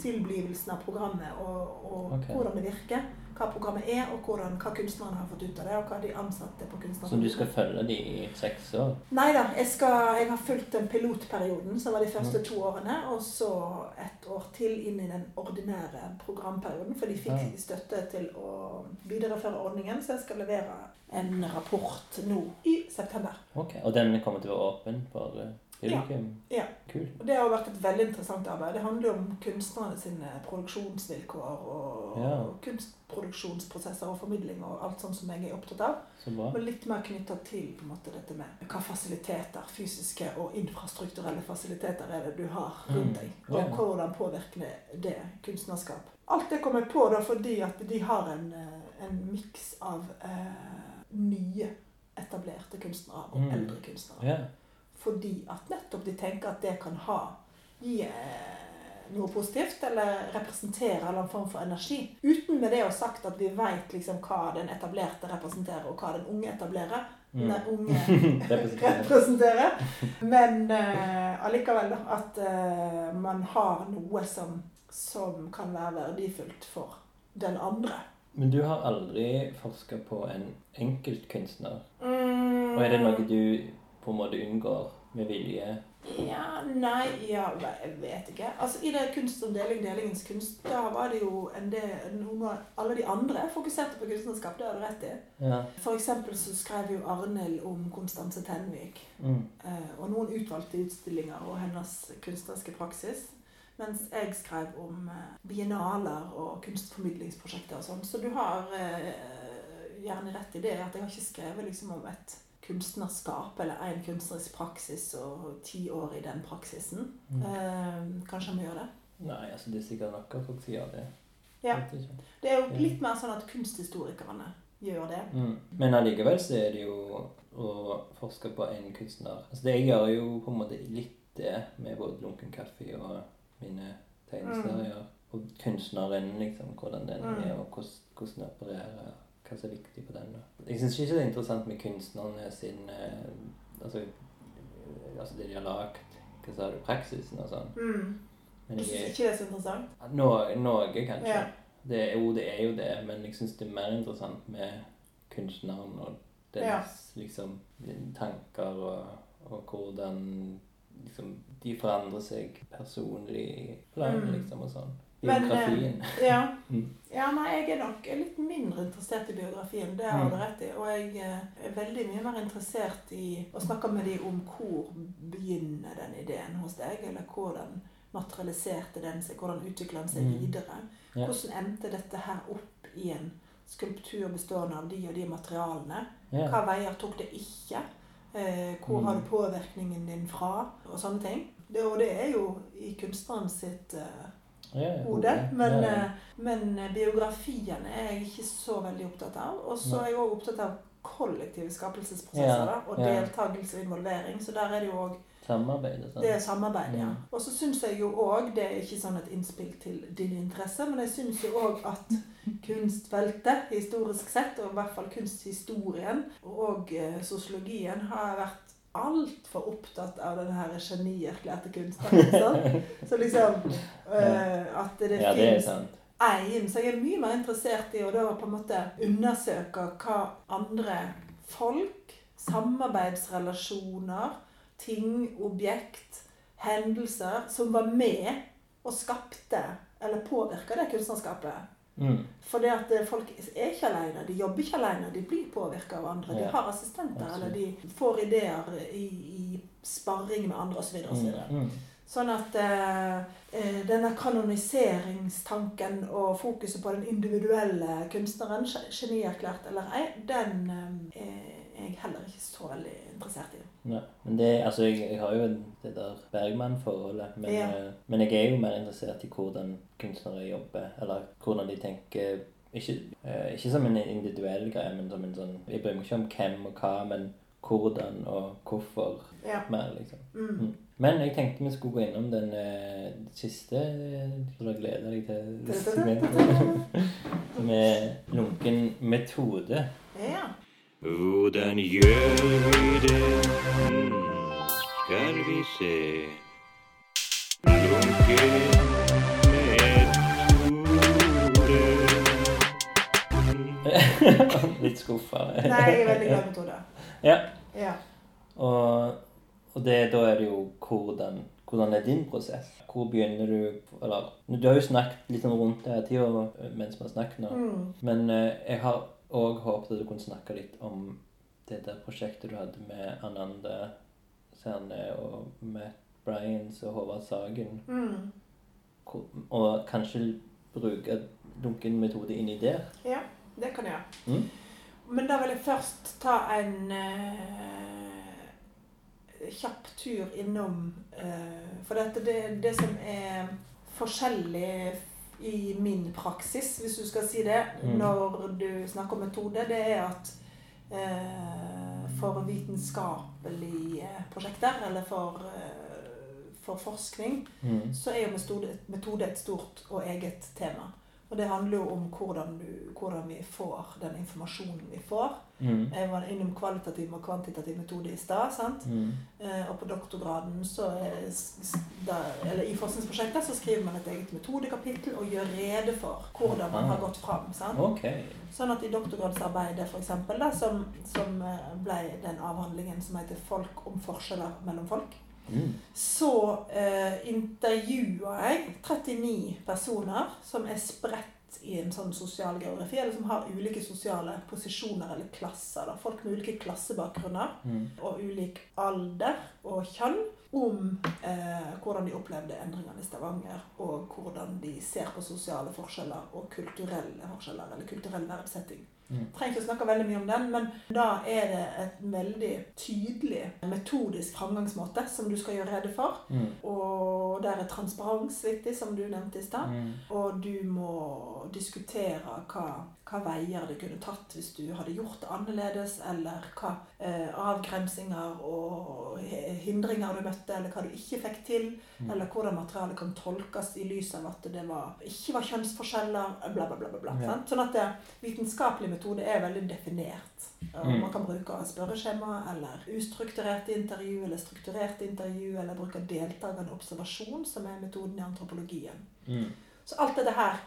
tilblivelsen av programmet og, og okay. hvordan det virker. Hva programmet er, og hvordan, hva kunstnerne har fått ut av det, og hva de ansatte på kunstnerne Som du skal følge de i seks år? Nei da, jeg, skal, jeg har fulgt den pilotperioden, som var de første to årene, og så et år til inn i den ordinære programperioden, for de fikk støtte til å videreføre ordningen, så jeg skal levere en rapport nå i september. Ok, Og den kommer til å være åpen for Ja. Kult. Og det har vært et veldig interessant arbeid. Det handler jo om kunstnerne sine produksjonsvilkår og Ja. kunstproduksjonsprosesser og formidling og alt sånt som jeg er opptatt av. Og litt mer knytta til på en måte dette med hva fasiliteter, fysiske og infrastrukturelle fasiliteter er det du har rundt deg. Mm. Og Ja. hvordan påvirker det kunstnerskap. Alt det kommer på da fordi at de har en, eh, en miks av eh, nye etablerte kunstnere og Mm. eldre kunstnere. Ja. Fordi at nettopp de tenker at det kan ha gi eh, noe positivt, eller representere en eller annen form for energi. Uten med det å sagt at vi veit liksom hva den etablerte representerer, og hva den unge etablerer. Mm. Den unge Representerer. Men uh, allikevel at uh, man har noe som, som kan være verdifullt for den andre. Men du har aldri forska på en enkeltkunstner? Mm. Og er det noe du på en måte unngår med vilje? Ja, nei, ja, jeg vet ikke. Altså, I det kunst om deling, delingens kunst, da var det jo en del, noen av alle de andre fokuserte på kunstnerskap. Det har du rett i. Ja. For eksempel så skrev jo Arnhild om Konstanse Tenvik. Mm. eh, Og noen utvalgte utstillinger og hennes kunstneriske praksis. Mens jeg skrev om eh, biennaler og kunstformidlingsprosjekter og sånn. Så du har eh, gjerne rett i det at jeg har ikke skrevet liksom om et kunstnerskap eller én kunstnerisk praksis og ti år i den praksisen. Mm. Eh, kanskje han må gjøre det. Nei, altså det er sikkert noen folk som gjør det. Ja. Det er jo litt mer sånn at kunsthistorikerne gjør det. Mm. Men allikevel så er det jo å forske på en kunstner. Altså det jeg gjør jo på en måte litt det med både Lunken kaffe og mine tegneserier. Og kunstneren, liksom, hvordan den Mm. er, og hvordan den opererer. Hva som er viktig på den. da. Jeg syns ikke det er interessant med kunstnerne sin eh, altså, eh, altså det de har lagd. Hva sa du? Praksisen og sånn. Mm. Men Du syns ikke det er så interessant? noe, noe kanskje. Ja. Det, jo, det er jo det, men jeg syns det er mer interessant med kunstneren og dens Ja. liksom, tanker og, og hvordan liksom, de forandrer seg personlig plan, Mm. liksom, og sånn. Eh, Biografien. Ja. Mm. ja, nei, jeg er nok litt mindre interessert i biografien. Det har Mm. du rett i. Og jeg eh, er veldig mye mer interessert i å snakke med dem om hvor begynner den ideen hos deg, eller hvordan materialiserte den seg, hvordan utvikla den seg Mm. videre. Hvordan endte dette her opp i en skulptur bestående av de og de materialene? Hva veier tok det ikke? Eh, hvor Mm. har du påvirkningen din fra? Og sånne ting. Det, og det er jo i kunstneren sitt eh, Ja. Men, eh, men eh, biografiene er jeg ikke så veldig opptatt av. Og så er jeg òg opptatt av kollektive skapelsesprosesser da, og deltakelse og involvering. Så der er det jo òg Samarbeidet. sånn. det er samarbeid, ja. Mm. Og så syns jeg jo òg, det er ikke sånn et innspill til din interesse, men jeg syns jo òg at kunstfeltet, historisk sett, og i hvert fall kunsthistorien, og eh, sosiologien, har vært altfor opptatt av den her genierklærte kunstneren. ikke? Så liksom øh, At det, Ja, fins én. Så jeg er mye mer interessert i å da på en måte undersøke hva andre folk, samarbeidsrelasjoner, ting, objekt, hendelser som var med og skapte eller påvirka det kunstnerskapet. Mm. For det at eh, folk er ikke alene, de jobber ikke alene, de blir påvirka av andre. De har assistenter, eller de får ideer i, i sparring med andre osv. Mm. Mm. Sånn at eh, eh, denne kanoniseringstanken og fokuset på den individuelle kunstneren, ge- genierklært eller ei, den eh, er jeg heller ikke så veldig interessert i. Ja. Men det, altså, jeg, jeg har jo det der Bergman-forholdet, men, Ja. eh, men jeg er jo mer interessert i hvordan kunstnere jobber, eller hvordan de tenker ikke, eh, ikke som en individuell greie, men som en sånn Jeg bryr meg ikke om hvem og hva, men hvordan og hvorfor Ja. mer, liksom. Mm. Mm. Men jeg tenkte vi skulle gå innom den uh, siste, så jeg gleder deg til. Med lunken metode. ja. Hvordan gjør vi det? Hmm, skal vi se. Lunken. Litt skuffa. Nei, jeg er veldig glad i Tore. Ja. Ja. Og, og det, da er det jo hvordan, hvordan er din prosess? Hvor begynner du Eller du har jo snakket litt rundt det her tida mens vi har snakket nå. Mm. Men eh, jeg har òg håpet at du kunne snakke litt om det der prosjektet du hadde med Ananda Serne og Matt Bryans og Håvard Sagen. Mm. Og kanskje bruke dunken metode inni der. Ja, det kan jeg gjøre. Mm. Men da vil jeg først ta en eh, kjapp tur innom eh, For dette, det, det som er forskjellig i min praksis, hvis du skal si det, Mm. når du snakker om metode, det er at eh, for vitenskapelige prosjekter, eller for, eh, for forskning, Mm. så er jo metode, metode et stort og eget tema. Og det handler jo om hvordan, du, hvordan vi får den informasjonen vi får. Mm. Jeg var innom kvalitativ og kvantitativ metode i stad. Mm. Eh, og på doktorgraden, så er, s- da, eller i forskningsprosjekter, så skriver man et eget metodekapittel og gjør rede for hvordan man har gått fram. sant? OK. Sånn at i doktorgradsarbeidet, da, som, som eh, ble den avhandlingen som heter 'Folk om forskjeller mellom folk', Mm. så eh, intervjua jeg 39 personer som er spredt i en sånn sosial geografi, eller som har ulike sosiale posisjoner eller klasser. Da. Folk med ulike klassebakgrunner Mm. og ulik alder og kjønn. Om eh, hvordan de opplevde endringene i Stavanger, og hvordan de ser på sosiale forskjeller og kulturelle forskjeller, eller kulturell verdsetting. Mm. Trenger ikke å snakke veldig mye om den, men da er det et veldig tydelig metodisk framgangsmåte som du skal gjøre rede for. Mm. Og der er transparens viktig, som du nevnte i stad. Mm. Og du må diskutere hva, hva veier det kunne tatt hvis du hadde gjort det annerledes, eller hva eh, avgrensinger og hindringer du møtte, eller hva du ikke fikk til, Mm. eller hvordan materialet kan tolkes i lys av at det var, ikke var kjønnsforskjeller, bla, bla, bla. bla, bla Ja. Sånn at det, vitenskapelig metode er veldig definert. Mm. Man kan bruke spørreskjema, eller ustrukturerte intervju, eller strukturerte intervju, eller bruke deltakende observasjon, som er metoden i antropologien. Mm. Så alt dette her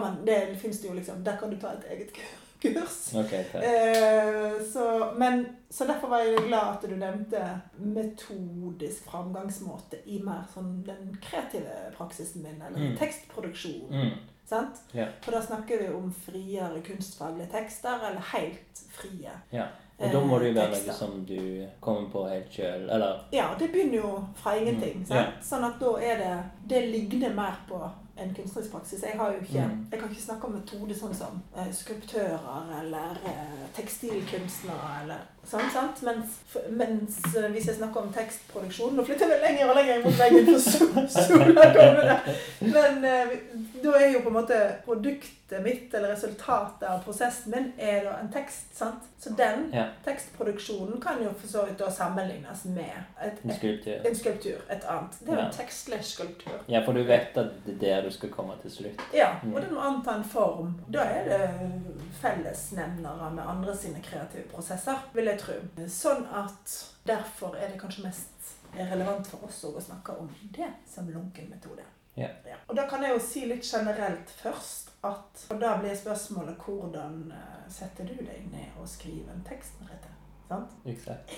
man, det finnes det jo liksom, der kan du ta et eget kurs. Okay. Eh, så, men, så derfor var jeg glad at du nevnte metodisk framgangsmåte i mer sånn den kreative praksisen min, eller Mm. tekstproduksjon. Mm. Sant? Yeah. For da snakker vi om friere kunstfaglige tekster, eller helt frie. Yeah. Og da må det jo eh, være noe som du kommer på helt sjøl, eller Ja, det begynner jo fra ingenting. Mm, Sant? Sånn at da er det Det ligner mer på en kunstnerisk praksis. Jeg har jo ikke Mm. Jeg kan ikke snakke om metode sånn som eh, skulptører eller eh, tekstilkunstnere eller sånn, sant? Mens, mens eh, hvis jeg snakker om tekstproduksjon Nå flytter vi lenger og lenger mot veggen, for sola kommer der. Men eh, da er jo på en måte produktet mitt, eller resultatet av prosessen min, er da en tekst. sant? Så den Ja. tekstproduksjonen kan jo for så vidt da sammenlignes med et, en et, skulptur. en skulptur. Et annet. Det er jo Ja. en tekstlig skulptur. Ja, for du vet at det er du skal komme til slutt. Ja, Mm. og du må anta en form. Da er det fellesnevnere med andre sine kreative prosesser, vil jeg tro. Sånn at derfor er det kanskje mest relevant for oss å snakke om det som lunken metode. Ja. Og da kan jeg jo si litt generelt først at Og da blir spørsmålet hvordan eh, setter du deg ned og skriver en tekst, Merete? Sant? Exakt.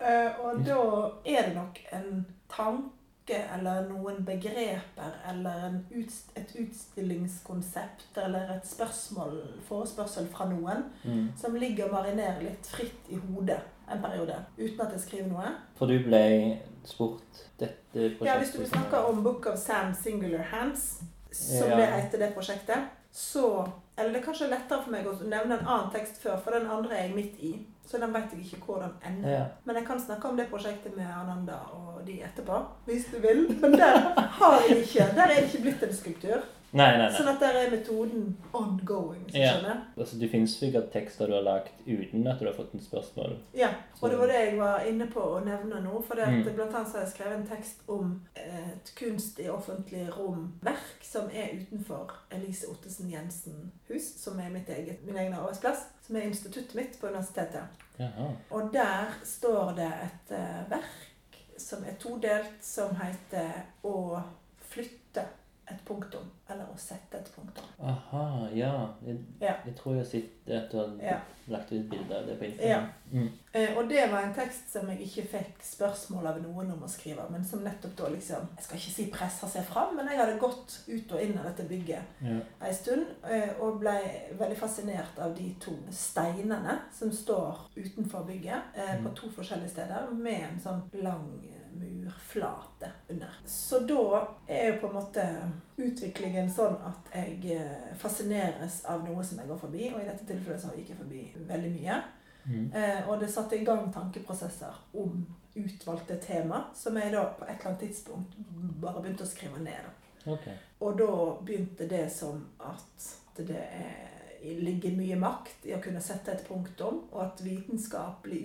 Eh, og da er det nok en tanke eller noen begreper eller utst et utstillingskonsept eller et spørsmål, forespørsel fra noen Mm. som ligger og marinerer litt fritt i hodet en periode, uten at jeg skriver noe. For du ble spurt dette prosjektet Ja, Hvis du snakker om Book of Sam Singular Hands, som Ja. det heter det prosjektet, så Eller det er kanskje lettere for meg å nevne en annen tekst før, for den andre er jeg midt i. Så den vet jeg ikke hvordan ender. Ja. Men jeg kan snakke om det prosjektet med Ananda og de etterpå, hvis du vil. Men der har jeg ikke. Der er det ikke blitt en skulptur. Nei, nei, nei. Sånn at der er metoden ongoing, så du Ja. skjønner. Altså, det finnes sikkert tekster du har lagd uten at du har fått en spørsmål. Ja, og det var det jeg var inne på å nevne nå. For det at Mm. blant annet så har jeg skrevet en tekst om et kunst i offentlig rom-verk som er utenfor Elise Ottesen Jensen hus, som er mitt eget, min egen arbeidsplass, som er instituttet mitt på universitetet. Jaha. Og der står det et eh, verk som er todelt, som heter 'Å flytte et punktum'. Eller 'Å sette et punktum'. Aha, ja. Jeg, Ja. jeg tror jeg har sett at du har Ja. lagt ut bilde av det på Ja. Instagram. Mm. Eh, og det var en tekst som jeg ikke fikk spørsmål av noen om å skrive, men som nettopp da liksom Jeg skal ikke si pressa seg fram, men jeg hadde gått ut og inn av dette bygget Ja. en stund, eh, og ble veldig fascinert av de to steinene som står utenfor bygget, eh, på Mm. to forskjellige steder, med en sånn lang murflate under. Så da er jo på en måte utviklingen sånn at jeg eh, fascineres av noe som jeg går forbi, og i dette tilfellet så gikk jeg forbi veldig mye. Mm. Eh, og det satte i gang tankeprosesser om utvalgte tema, som jeg da på et eller annet tidspunkt bare begynte å skrive ned. Okay. Og da begynte det som at det er, ligger mye makt i å kunne sette et punktum, og at vitenskapelig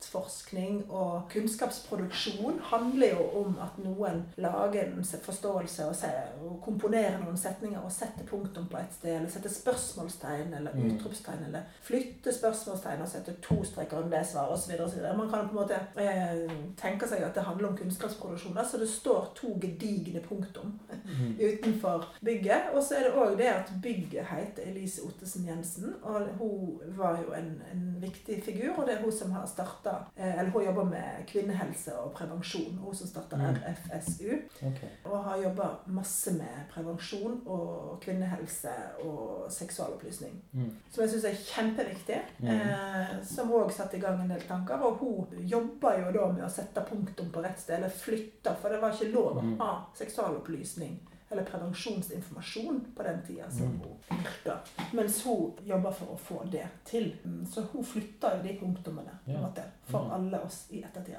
utforskning og kunnskapsproduksjon handler jo om at noen lager en forståelse og, se, og komponerer noen setninger og setter punktum på et sted, eller setter spørsmålstegn eller Mm. utropstegn, eller flytter spørsmålstegn og setter to streker under det svaret osv. Man kan på en måte eh, tenke seg at det handler om kunnskapsproduksjon. Så det står to gedigne punktum Mm. utenfor bygget. Og så er det òg det at bygget heter Elise Ottesen Jensen. Og hun var jo en, en viktig figur, og det er hun som har starta Eller hun jobber med kvinnehelse og prevensjon. Hun som starta Mm. RFSU. Okay. Og har jobba masse med prevensjon og kvinnehelse og seksualopplysning. Mm. Som jeg syns er kjempeviktig. Mm. Eh, som òg satte i gang en del tanker. Og hun jobba jo da med å sette punktum på rett sted, eller flytte, for det var ikke lov å Mm. ha seksualopplysning eller prevensjonsinformasjon på den tida som Mm. hun virka. Mens hun jobba for å få det til. Mm, Så hun flytta jo de punktumene på en måte, for Mm. alle oss i ettertida.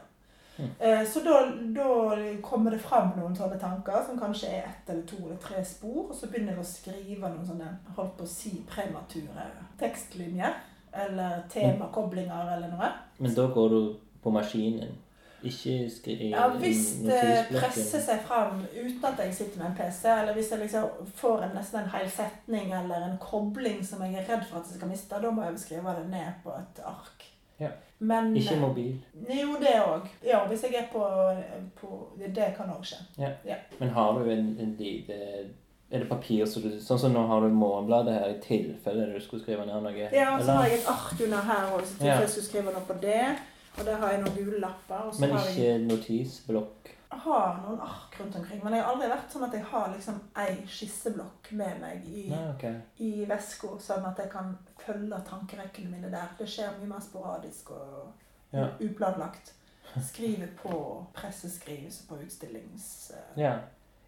Mm. Eh, Så da, da kommer det fram noen sånne tanker, som kanskje er ett eller to eller tre spor. Og så begynner jeg å skrive noen sånne holdt på å si premature tekstlinjer. Eller temakoblinger eller noe. Men da går du på maskinen, ikke skriver Ja, Hvis det presser seg fram uten at jeg sitter med en PC, eller hvis jeg liksom får en, nesten en hel setning eller en kobling som jeg er redd for at jeg skal miste, da må jeg skrive det ned på et ark. Ja. Men Ikke mobil. Jo, det òg. Ja, hvis jeg er på, på Det kan òg skje. Men har du en, en lite Er det papir som du Sånn som nå har du Morgenbladet her i tilfelle du skulle skrive ned noe? Ja, og så har jeg et ark under her òg, så tilfelle jeg skulle skrive noe på det. Og der har jeg noen gule lapper. Og så Men har jeg ikke notisblokk? Jeg har noen ark rundt omkring, men jeg har aldri vært sånn at jeg har liksom ei skisseblokk med meg i, Nei, ok. i veska, sånn at jeg kan følge tankerekkene mine der. Det skjer mye mer sporadisk og Ja. uplanlagt. Skrive på presseskrivelse på utstillings... Uh, Ja,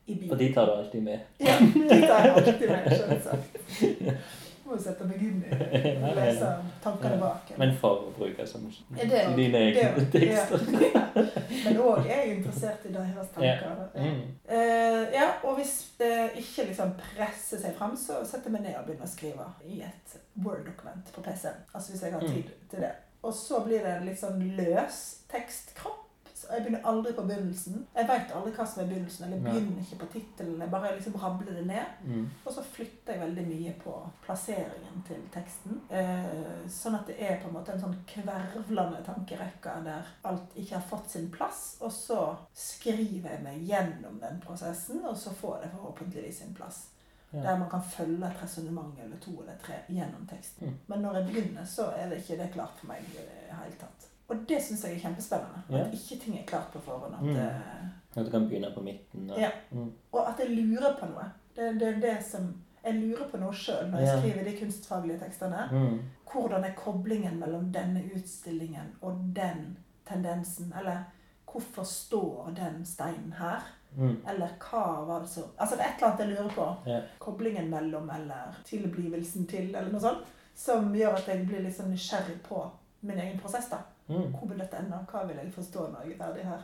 I bil. for de tar du alltid med. Ja, de tar jeg alltid med, selvsagt. Må jo sette meg inn i og lese tankene bak. Men for å bruke som dine egne tekster. Men òg er jeg interessert i deres tanker. Mm. Uh, ja, og hvis det ikke liksom presser seg frem, så setter jeg meg ned og begynner å skrive i et Word-dokument på PC. Altså hvis jeg har Mm. tid til det. Og så blir det en litt sånn løs tekstkropp. Så jeg begynner aldri på begynnelsen. Jeg veit aldri hva som er begynnelsen, eller begynner ikke på tittelen. Jeg bare liksom rabler det ned. Mm. Og så flytter jeg veldig mye på plasseringen til teksten. Eh, sånn at det er på en måte en sånn kvervlende tankerekke der alt ikke har fått sin plass. Og så skriver jeg meg gjennom den prosessen, og så får det forhåpentligvis sin plass. Ja. Der man kan følge et resonnement eller to eller tre gjennom teksten. Mm. Men når jeg begynner, så er det ikke det klart for meg i det hele tatt. Og det syns jeg er kjempespennende. Ja. At ikke ting er klart på forhånd. At, Mm. eh, At du kan begynne på midten. Og, Ja. Mm. og at jeg lurer på noe. Det, det det som Jeg lurer på noe sjøl når jeg Ja. skriver de kunstfaglige tekstene. Mm. Hvordan er koblingen mellom denne utstillingen og den tendensen? Eller hvorfor står den steinen her? Mm. Eller hva var det så Altså det er et eller annet jeg lurer på. Ja. Koblingen mellom eller tilblivelsen til, eller noe sånt. Som gjør at jeg blir litt sånn nysgjerrig på min egen prosess. da. Mm. Hvor vil dette ende? Hva vil jeg forstå når jeg er ferdig her?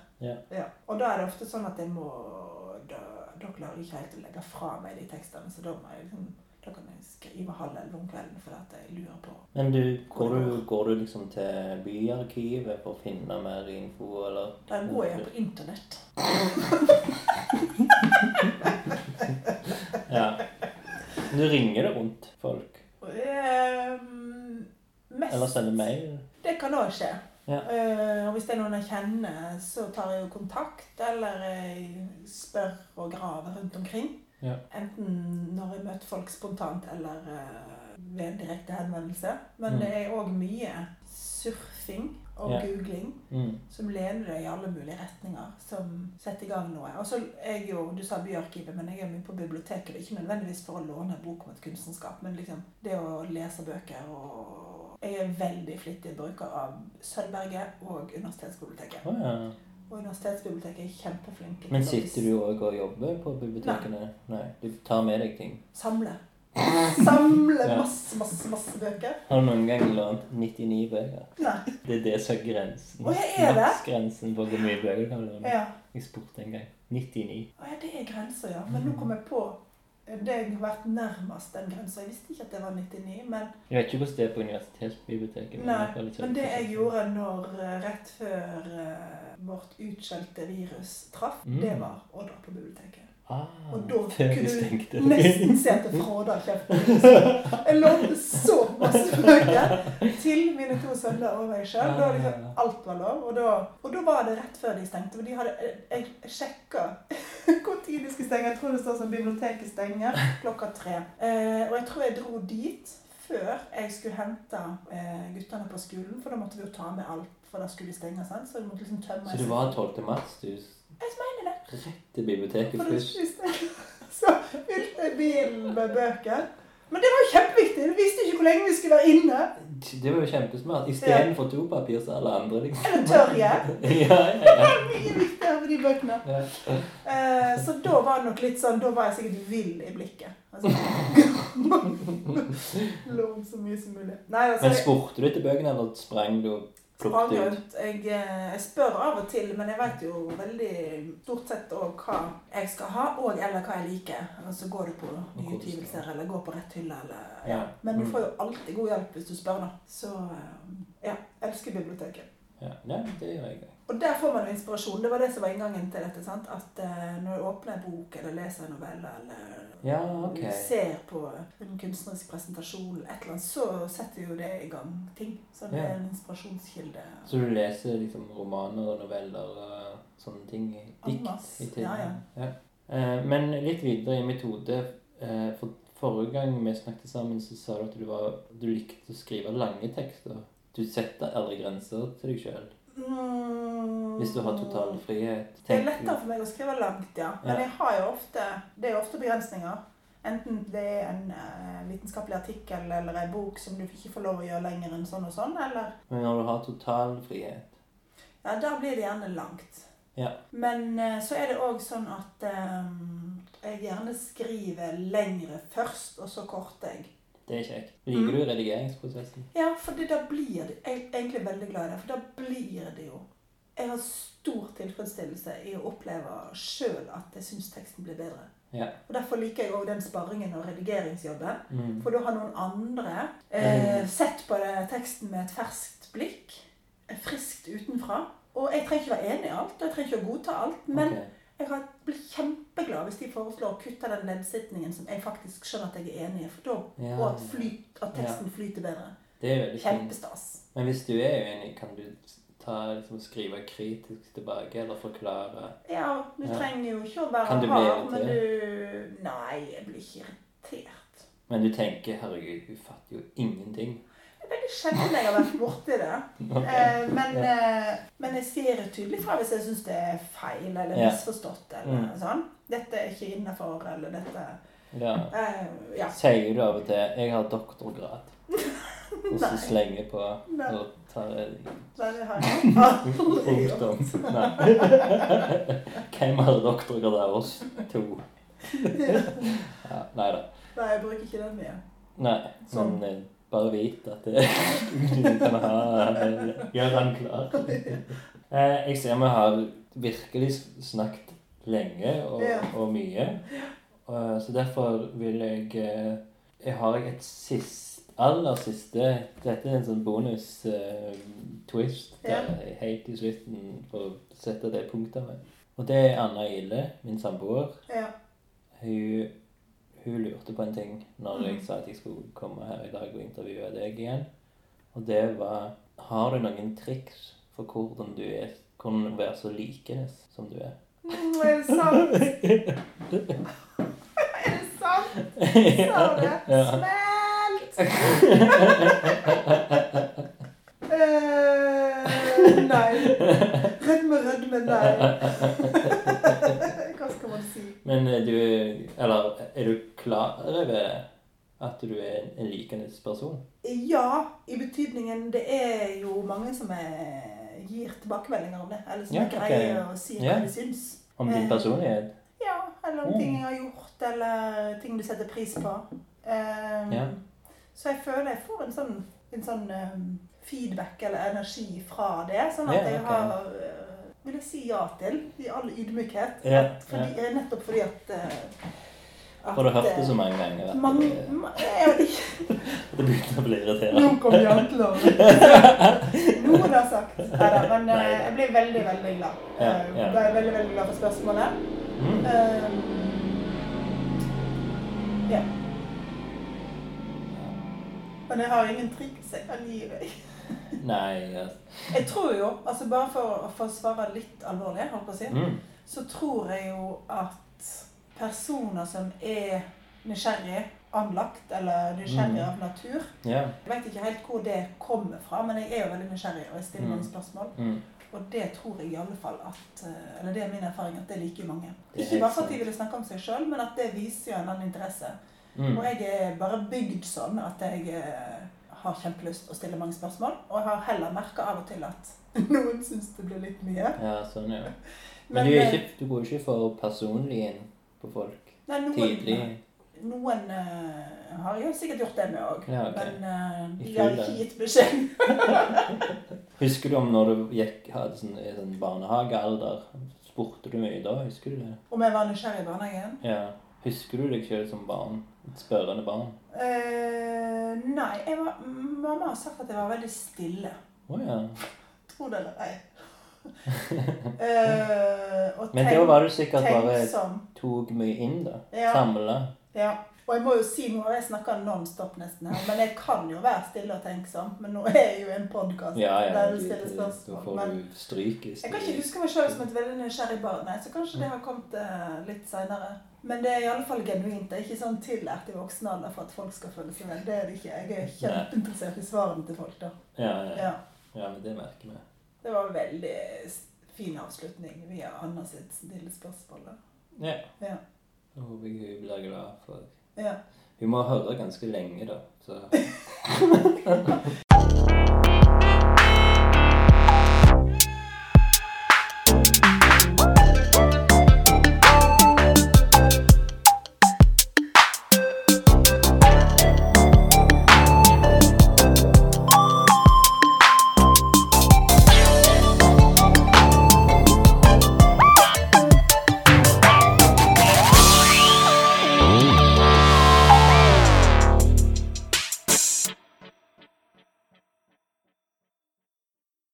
Ja. Og da er det ofte sånn at jeg må Da, da klarer jeg ikke helt å legge fra meg de tekstene, så da må jeg liksom da kan jeg skrive halv elleve om kvelden fordi at jeg lurer på Men du, går du, går du liksom til byarkivet for å finne mer info, eller? Da går jeg på internett. Ja. Du ringer det rundt folk? Um, mest Eller sender mail? Det kan òg skje. Ja. Uh, og hvis det er noen jeg kjenner, så tar jeg jo kontakt, eller jeg spør og graver rundt omkring. Ja. Enten når jeg møter folk spontant, eller uh, ved en direkte henvendelse. Men Mm. det er òg mye surfing og Ja. googling Mm. som leder deg i alle mulige retninger, som setter i gang noe. Og så er jeg jo, Du sa byarkivet, men jeg er mye på biblioteket. Det er ikke nødvendigvis for å låne bok om et kunstnerskap, men liksom det å lese bøker og Jeg er veldig flittig bruker av Sølvberget og Universitetsbiblioteket. Oh, ja. Og Universitetsbiblioteket er kjempeflinke Men sitter du òg og jobber på bibliotekene? Nei. Du tar med deg ting? samle. Samle masse, masse, masse bøker. Har du noen gang lånt 99 bøker? Nei. Det er det som er grensen. Å, jeg er det? Maksgrensen på hvor mye bøker kan du låne. Ja. Jeg spurte en gang. 99. Å ja, det er grenser, ja. Men nå kom jeg på det jeg har vært nærmest den grensa. Jeg visste ikke at det var 99, men Jeg vet ikke hvordan det er på universitetsbiblioteket. men Nei, sånn Men det jeg gjorde når eh, rett før uh, vårt utskjelte virus traff, Mm. det var å dra på biblioteket. Ah, Og da kunne du nesten se at jeg fråda kjeften. Jeg lånte så masse bøker til mine to sønner og meg sjøl. Da liksom alt var lov. Og da, og da var det rett før de stengte. For de hadde, jeg sjekka hvor tid de skulle stenge. Jeg tror det står som biblioteket stenger klokka tre. Eh, og jeg tror jeg dro dit før jeg skulle hente eh, guttene på skolen. For da måtte vi jo ta med alt, for da skulle de stenge. Sant? Så måtte liksom tømme Så det var 12. mars du Jeg mener det. rett til biblioteket først? Så fylte jeg bilen med bøker. Men det var jo kjempeviktig. Du visste ikke hvor lenge vi skulle være inne. Det var jo kjempesmart. Istedenfor dopapir så alle andre, liksom. Eller tørje. ja, ja, ja. Mye viktigere med de bøkene. ja. Uh, så da var det nok litt sånn Da var jeg sikkert vill i blikket. Altså, Lån så mye som mulig. Nei, altså, Men spurte du etter bøkene, eller sprang du plukket ut? Jeg, eh, jeg spør av og til, men jeg vet jo veldig stort sett òg hva jeg skal ha, og eller hva jeg liker. Og så går du på nyutgivelser, eller går på rett hylle, eller Ja. Men du får jo alltid god hjelp hvis du spør, da. Så eh, ja, elsker biblioteket. Ja, ja det gjør jeg. Og der får man jo inspirasjon. Det var det som var inngangen til dette. sant? At uh, når du åpner en bok eller leser en novelle eller Ja, okay. ser på en kunstnerisk presentasjon, et eller annet, så setter jo det i gang ting. Så det Ja. er en inspirasjonskilde. Så du leser liksom romaner og noveller og sånne ting? Dikt i? Ja, ja. ja. Uh, Men litt videre i metode Uh, For forrige gang vi snakket sammen, så sa du at du, var, du likte å skrive lange tekster. Du setter aldri grenser til deg sjøl. Mm. Hvis du har total frihet. Det er lettere for meg å skrive langt, ja. Men Ja. jeg har jo ofte, det er jo ofte begrensninger. Enten det er en uh, vitenskapelig artikkel eller en bok som du ikke får lov å gjøre lenger enn sånn og sånn, eller Men når du har total frihet Ja, da blir det gjerne langt. Ja. Men uh, så er det òg sånn at um, jeg gjerne skriver lengre først, og så korter jeg. Det er kjekt. Liker du redigeringsprosessen? Ja, for da blir det Jeg er egentlig veldig glad i det, for da blir det jo Jeg har stor tilfredsstillelse i å oppleve sjøl at jeg syns teksten blir bedre. Ja. Og Derfor liker jeg òg den sparringen og redigeringsjobben. Mm. For da har noen andre eh, sett på det, teksten med et ferskt blikk. eh, Friskt utenfra. Og jeg trenger ikke være enig i alt, og jeg trenger ikke å godta alt. Men Ok. Jeg blir kjempeglad hvis de foreslår å kutte den leddsetningen som jeg faktisk skjønner at jeg er enig i. Ja. Og at, flyt, at teksten flyter bedre. Det er veldig. Kjempestas. Men hvis du er uenig, kan du ta, liksom, skrive kritisk tilbake eller forklare Ja, du Ja. trenger jo ikke å være hard, men du Nei, jeg blir ikke irritert. Men du tenker herregud, hun fatter jo ingenting. Det er veldig sjelden jeg har vært borti det. Ok. Eh, men, ja. men jeg sier tydelig fra hvis jeg syns det er feil eller misforstått. eller Mm. sånn. Dette er ikke innafor, eller dette Ja. Uh, Ja. Sier du av og til 'jeg har doktorgrad', og så slenger på Nei. og tar Nei, det har jeg aldri gjort. Hvem har doktorgrad av oss to? Ja, nei da. Nei, jeg bruker ikke den mye. Nei, Sånn. men eh, bare vit at det, du kan ha Gjør han klar. Eh, jeg ser vi har virkelig snakket lenge og, og mye. Eh, så derfor vil jeg eh, Jeg har et sist, aller siste Dette er en sånn bonus-twist Ja. helt i slutten for å sette det punktet med. Og det er Anna Ile, min samboer. Ja. Hun, hun lurte på en ting når jeg Mhm. sa at jeg skulle komme her i dag og intervjue deg igjen. Og det var Har du noen triks for hvordan du er, kunne være så likenes som du er? Mm, er det sant? er det sant? Sa du det? Ja. Smelt! uh, nei. Rødme, rødme, nei. Skal man si? Men er du Eller er du klar over at du er en, en likende person? Ja, i betydningen det er jo mange som er, gir tilbakemeldinger om det. Eller som Ja, er greie å si hva Ja. de syns. Om din Eh, personlighet? Ja, eller om Mm. ting jeg har gjort, eller ting du setter pris på. Um, Ja. Så jeg føler jeg får en sånn, en sånn um, feedback eller energi fra det. Sånn at Ja, jeg har Vil jeg si ja til, i all ydmykhet. Ja, fordi, Nettopp fordi at, uh, at For du har hørt det uh, så mange ganger at mange, det, ma- jeg vet ikke. det begynner å bli irriterende. Nå kom janteloven. Noen har sagt. Neida, men uh, jeg blir veldig, veldig glad. Ja, ja. Jeg er veldig, veldig glad for spørsmålet. Mm. Um, ja. Men jeg har ingen triks jeg kan gi deg. Nei ja. Jeg tror jo, altså bare for å få svare litt alvorlig, holdt på å si, Mm. så tror jeg jo at personer som er nysgjerrig anlagt, eller nysgjerrig Mm. av natur yeah. Jeg vet ikke helt hvor det kommer fra, men jeg er jo veldig nysgjerrig, og jeg stiller Mm. spørsmål. Mm. Og det tror jeg i alle fall at eh, Eller det er min erfaring at det liker mange. Det Ikke bare for at de ville snakke om seg sjøl, men at det viser jo en annen interesse. Mm. Og jeg er bare bygd sånn at jeg eh, har kjempelyst å stille mange spørsmål. Og jeg har heller merka av og til at noen syns det blir litt mye. Ja, sånn, ja. Men, Men, du, eh, ikke, du går ikke for personlig inn på folk Nei, noen, tidlig? Noen uh, har jo sikkert gjort det med òg. Ja, okay. Men uh, de har ikke gitt beskjed. Husker du om når du gikk, hadde sånn, sånn barnehagealder? Spurte du mye da? Husker du det? Om jeg var nysgjerrig i barnehagen? Ja. Husker du deg selv som barn? Et spørrende barn? Eh, nei. Var, mamma har sagt at jeg var veldig stille. Oh, ja. Tro det eller ei. uh, Men da var du sikkert bare tok mye inn, da. Ja. Samla. Ja. Og jeg må jo si, nå har jeg snakka non-stop nesten her, men jeg kan jo være stille og tenksom. Men nå er jeg jo en podkast Ja, ja, der du stiller Da spørsmål. får Men du stryke. jeg kan ikke huske meg sjøl som et veldig nysgjerrig barn, så kanskje det har kommet uh, litt seinere. Men det er i alle fall genuint. Det er ikke sånn tillært i voksen alder for at folk skal føle seg vel. Det er det ikke. Jeg er kjempeinteressert i svarene til folk, da. Ja, ja. Ja. ja, men det merker vi. Det var en veldig fin avslutning via Anna sitt stille spørsmål. da. Ja. Ja. Jeg håper jeg blir glad for Ja. Hun må høre ganske lenge, da. Så